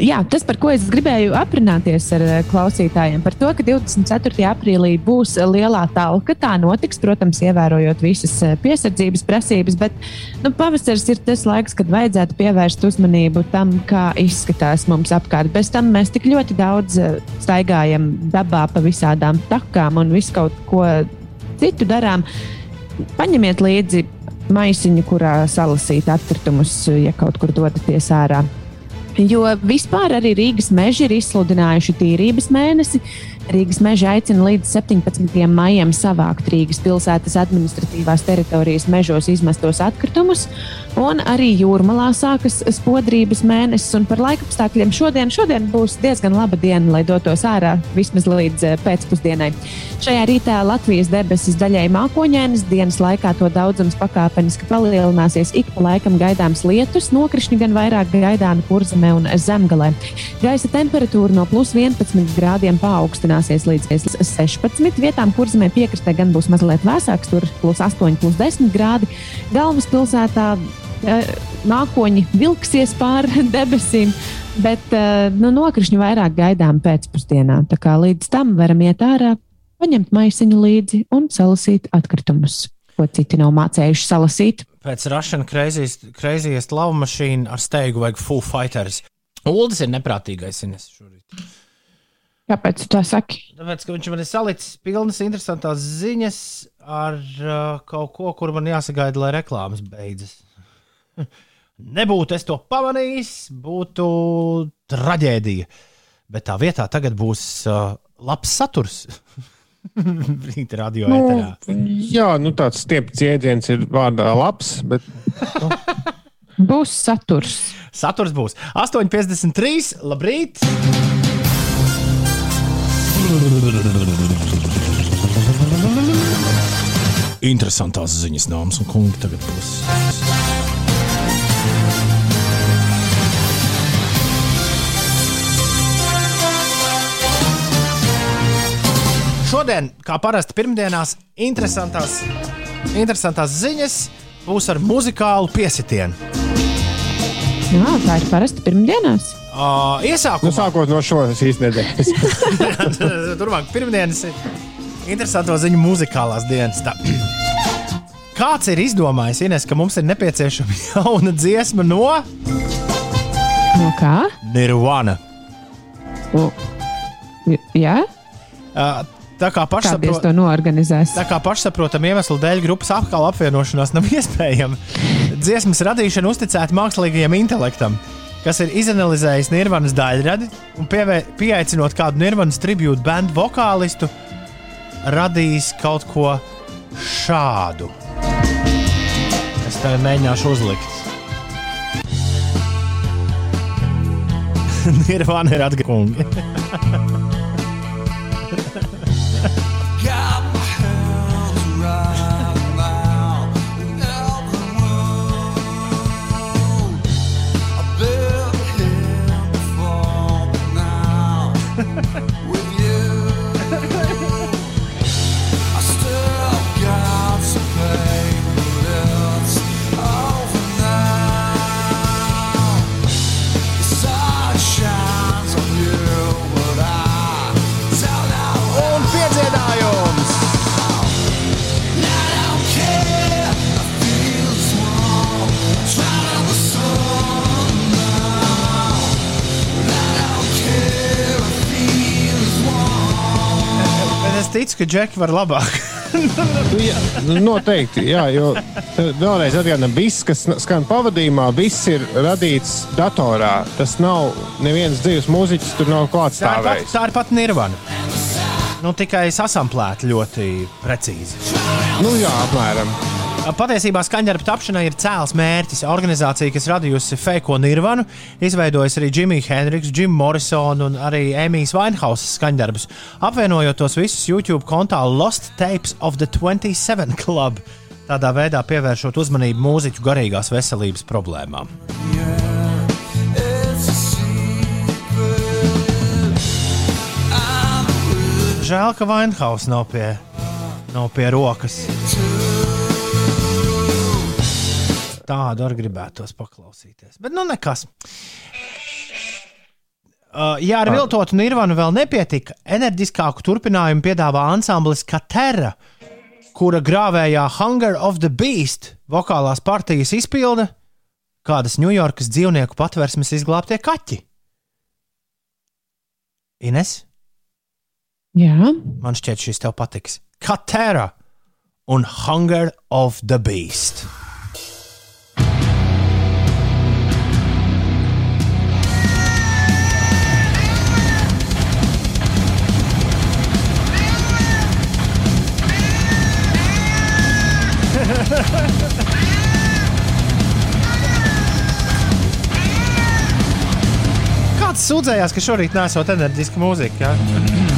Jā, tas, par ko es gribēju aprunāties ar eh, klausītājiem, par to, ka 24. aprīlī būs lielā talka. Tā notiks, protams, ievērojot visas eh, piesardzības prasības, bet nu, pavasaris ir tas laiks, kad vajadzētu pievērst uzmanību tam, kā izskatās mums apkārt. Bez tam mēs tik ļoti daudz eh, staigājam dabā pa visādām takām un visu kaut ko citu darām. Paņemiet līdzi maisiņu, kurā salasīt atkritumus, ja kaut kur dodaties ārā. Jo vispār arī Rīgas meži ir izsludinājuši tīrības mēnesi. Rīgas meža aicina līdz 17. maijam savākt Rīgas pilsētas administratīvās teritorijas mežos izmestos atkritumus, un arī jūrmalā sākas spodrības mēnesis. Par laikapstākļiem šodien, šodien būs diezgan laba diena, lai dotos ārā vismaz līdz eh, pēcpusdienai. Šajā rītā Latvijas debesis daļai mākoņainas, dienas laikā to daudzums pakāpeniski palielināsies, ik pa laikam gaidāms lietus, nokrišņi gan vairāk gaidāmi kurzemē un zemgalē. Gaisa temperatūra no plus 11 grādiem paaugstināsies līdz 16. Vietām kurzemē piekrastē gan būs mazliet vēsāks, tur plus 8, plus 10 grādi. Galvaspilsētā eh, mākoņi vilksies pāri debesīm. Bet eh, nu, nokrišņi vairāk gaidām pēcpusdienā. Tā kā līdz tam varam iet ārā, paņemt maisiņu līdzi un salasīt atkritumus, ko citi nav mācējuši salasīt. Pēc Russian Craziest Love Machine ar steigu vajag Full Fighters. Uldis ir neprātīgais. Ines, šorīt. Kāpēc tu tā saki? Tāpēc, ka viņš man ir salicis pilnas interesantas ziņas ar uh, kaut ko, kur man jāsagaida, lai reklāmas beidzas. Nebūtu es to pamanījis, būtu traģēdija. Bet tā vietā tagad būs uh, labs saturs. Rīta radio Nu, eterā. jā, nu tāds stiepts jēdziens ir vārdā labs, bet Būs saturs. Saturs būs 8,53. Labrīt! Interesantās ziņas, dāmas un kungi, tagad būs. Šodien, kā parasti pirmdienās, interesantās, interesantās ziņas būs ar muzikālu piesitienu. Jā, tā ir parasti pirmdienās. Uh, nu, iesākumā sākot no īstenības nedēļas. Turpmāk, pirmdienas ir interesanto ziņu muzikālās dienas. Tā. Kāds ir izdomājis, Ines, ka mums ir nepieciešama jauna dziesma no No kā? Nirvana? J- jā, Uh, tā kā kādreiz pašsaprotami. to noorganizēs. Tā kā pašsaprotam iemeslu dēļ grupas apgala apvienošanās nav iespējama. Dziesmas radīšana uzticēta mākslīgajam intelektam. Kas ir izanalizējis Nirvanas daļradi un pievē, pieaicinot kādu Nirvanas tribūtu bandu vokālistu, radījis kaut ko šādu. Es tev mēģināšu uzlikt. Nirvana ir atgūta. Ka Džeki var labāk. Nu, jā, nu, noteikti, jā, jo te vēlreiz atgādinām, viss, kas skan pavadījumā, viss ir radīts datorā. Tas nav neviens dzīves mūziķis, tur nav klāts Tā pat, tā ir pat Nirvana. Nu, tikai sasamplēta ļoti precīzi. Nu, jā, apmēram. Patiesībā skaņdarba tapšanai ir cēls mērķis. Organizācija, kas radījusi Feko Nirvanu, izveidojusi arī Jimmy Hendriks, Jim Morrison un arī Emīls Vainhausas skaņdarbus, apvienojot tos visus YouTube kontā Lost Tapes of the 27 Club. Tādā veidā pievēršot uzmanību mūziķu garīgās veselības problēmām. Žēl, ka Vainhaus nav pie, nav pie rokas. Tādu arī gribētos paklausīties. Bet nu nekas. Uh, ja ar viltotu Nirvanu vēl nepietika, enerģiskāku turpinājumu piedāvā ansamblis Katera, kura grāvējā Hunger of the Beast vokālās partijas izpilda kādas Ņujorkas dzīvnieku patvērsmes izglābtie kaķi. Ines, Jā, man šķiet, šis tev patiks. Katera un Hunger of the Beast. Kāds sūdzējās, ka šorīt nesot enerģiska mūzika? Ja?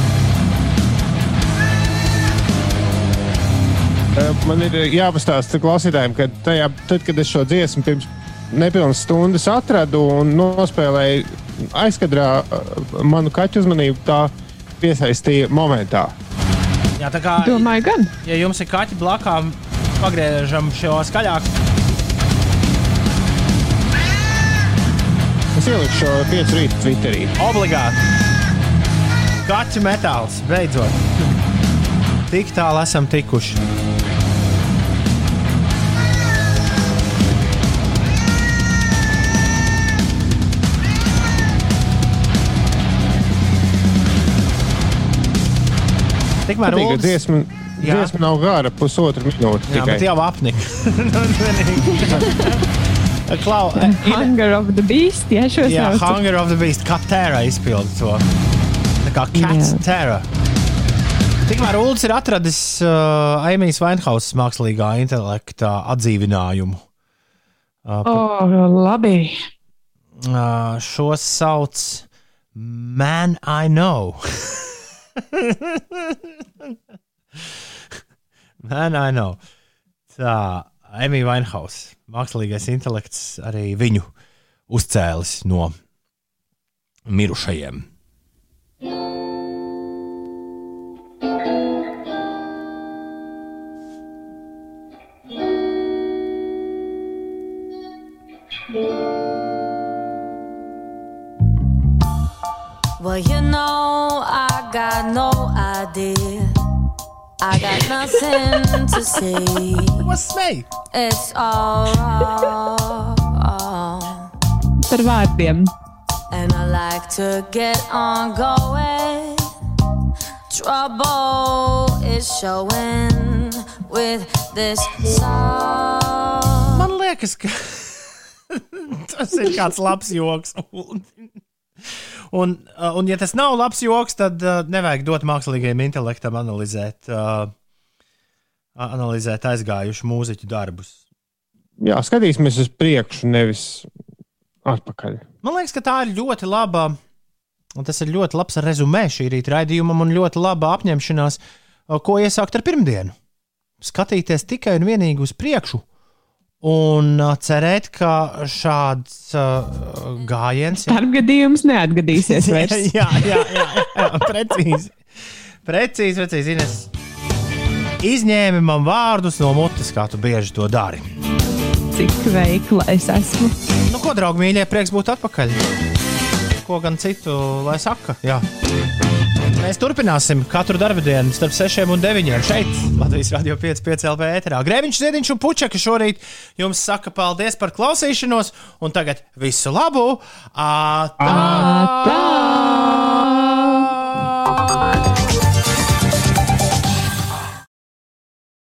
Eh, Man ir jāpastāsta klausītājiem, ka tajā, tad, kad es šo dziesmu pirms nepilnas stundas atradu un nospēlēju aizkadrā, eh, manu kaķu uzmanību tā piesaistīja momentā. Jā, tā kā domāju, gan. ja jums ir kaķi blakām, pagriežam šo skaļāk. Es ieliku šo piecu rītu Twitterī. Obligāti. Kaķu metāls, beidzot. Tik tālu esam tikuši. Tikmēr Patīk, ka Uldis- dziesma. Dziesma nav gara, pusotra minūte. Jā, bet jau apnika. Klau, e, ir, Hunger of the Beast, ja šo jā, sauc. Hunger of the Beast, kā Terra izpilda to. Tā kā Cats Jā. Terra. Tikmēr Ulas ir atradis uh, Aimijas Vainhausas mākslīgā intelekta atdzīvinājumu. Uh, O, labi. uh, šo sauc Man I Know. Man I Know. Tā, Emīļa Vainhaus, mākslīgais intelekts, arī viņu uzcēlis no mirušajiem. Well, you know, I got no idea. I got nothing to say. What's me? It's all wrong. Par vārdiem. And I like to get on going. Trouble is showing with this song. Man liekas, ka tas ir kāds labs joks. Un, uh, un, ja tas nav labs joks, tad uh, nevajag dot mākslīgajam intelektam analizēt, uh, analizēt aizgājušu mūziķu darbus. Jā, skatīsimies uz priekšu, nevis atpakaļ. Man liekas, ka tā ir ļoti laba, un tas ir ļoti labs rezumē šī rīta raidījumam, un ļoti laba apņemšanās, ko iesākt ar pirmdienu. Skatīties tikai un vienīgi uz priekšu, un uh, cerēt, ka šāds uh, gājiens Starpgadījums neatgadīsies vairs. jā, jā, jā, jā, precīzi. Precīzi, precīzi. Ines. Izņēmi man vārdus no mutes, kā tu bieži to dari. Cik veikla es esmu. Nu, ko, draugi, mīļie, prieks būt atpakaļ. Ko gan citu, lai saka? Jā. Mēs turpināsim katru dienu starp 6 un 9. šeit, Latvijas Rādio 5,5 LV ēterā. Grēviņš, Ziedņš un Puķa, kas šorīt jums saka paldies par klausīšanos, un tagad visu labu! Atā! Atā!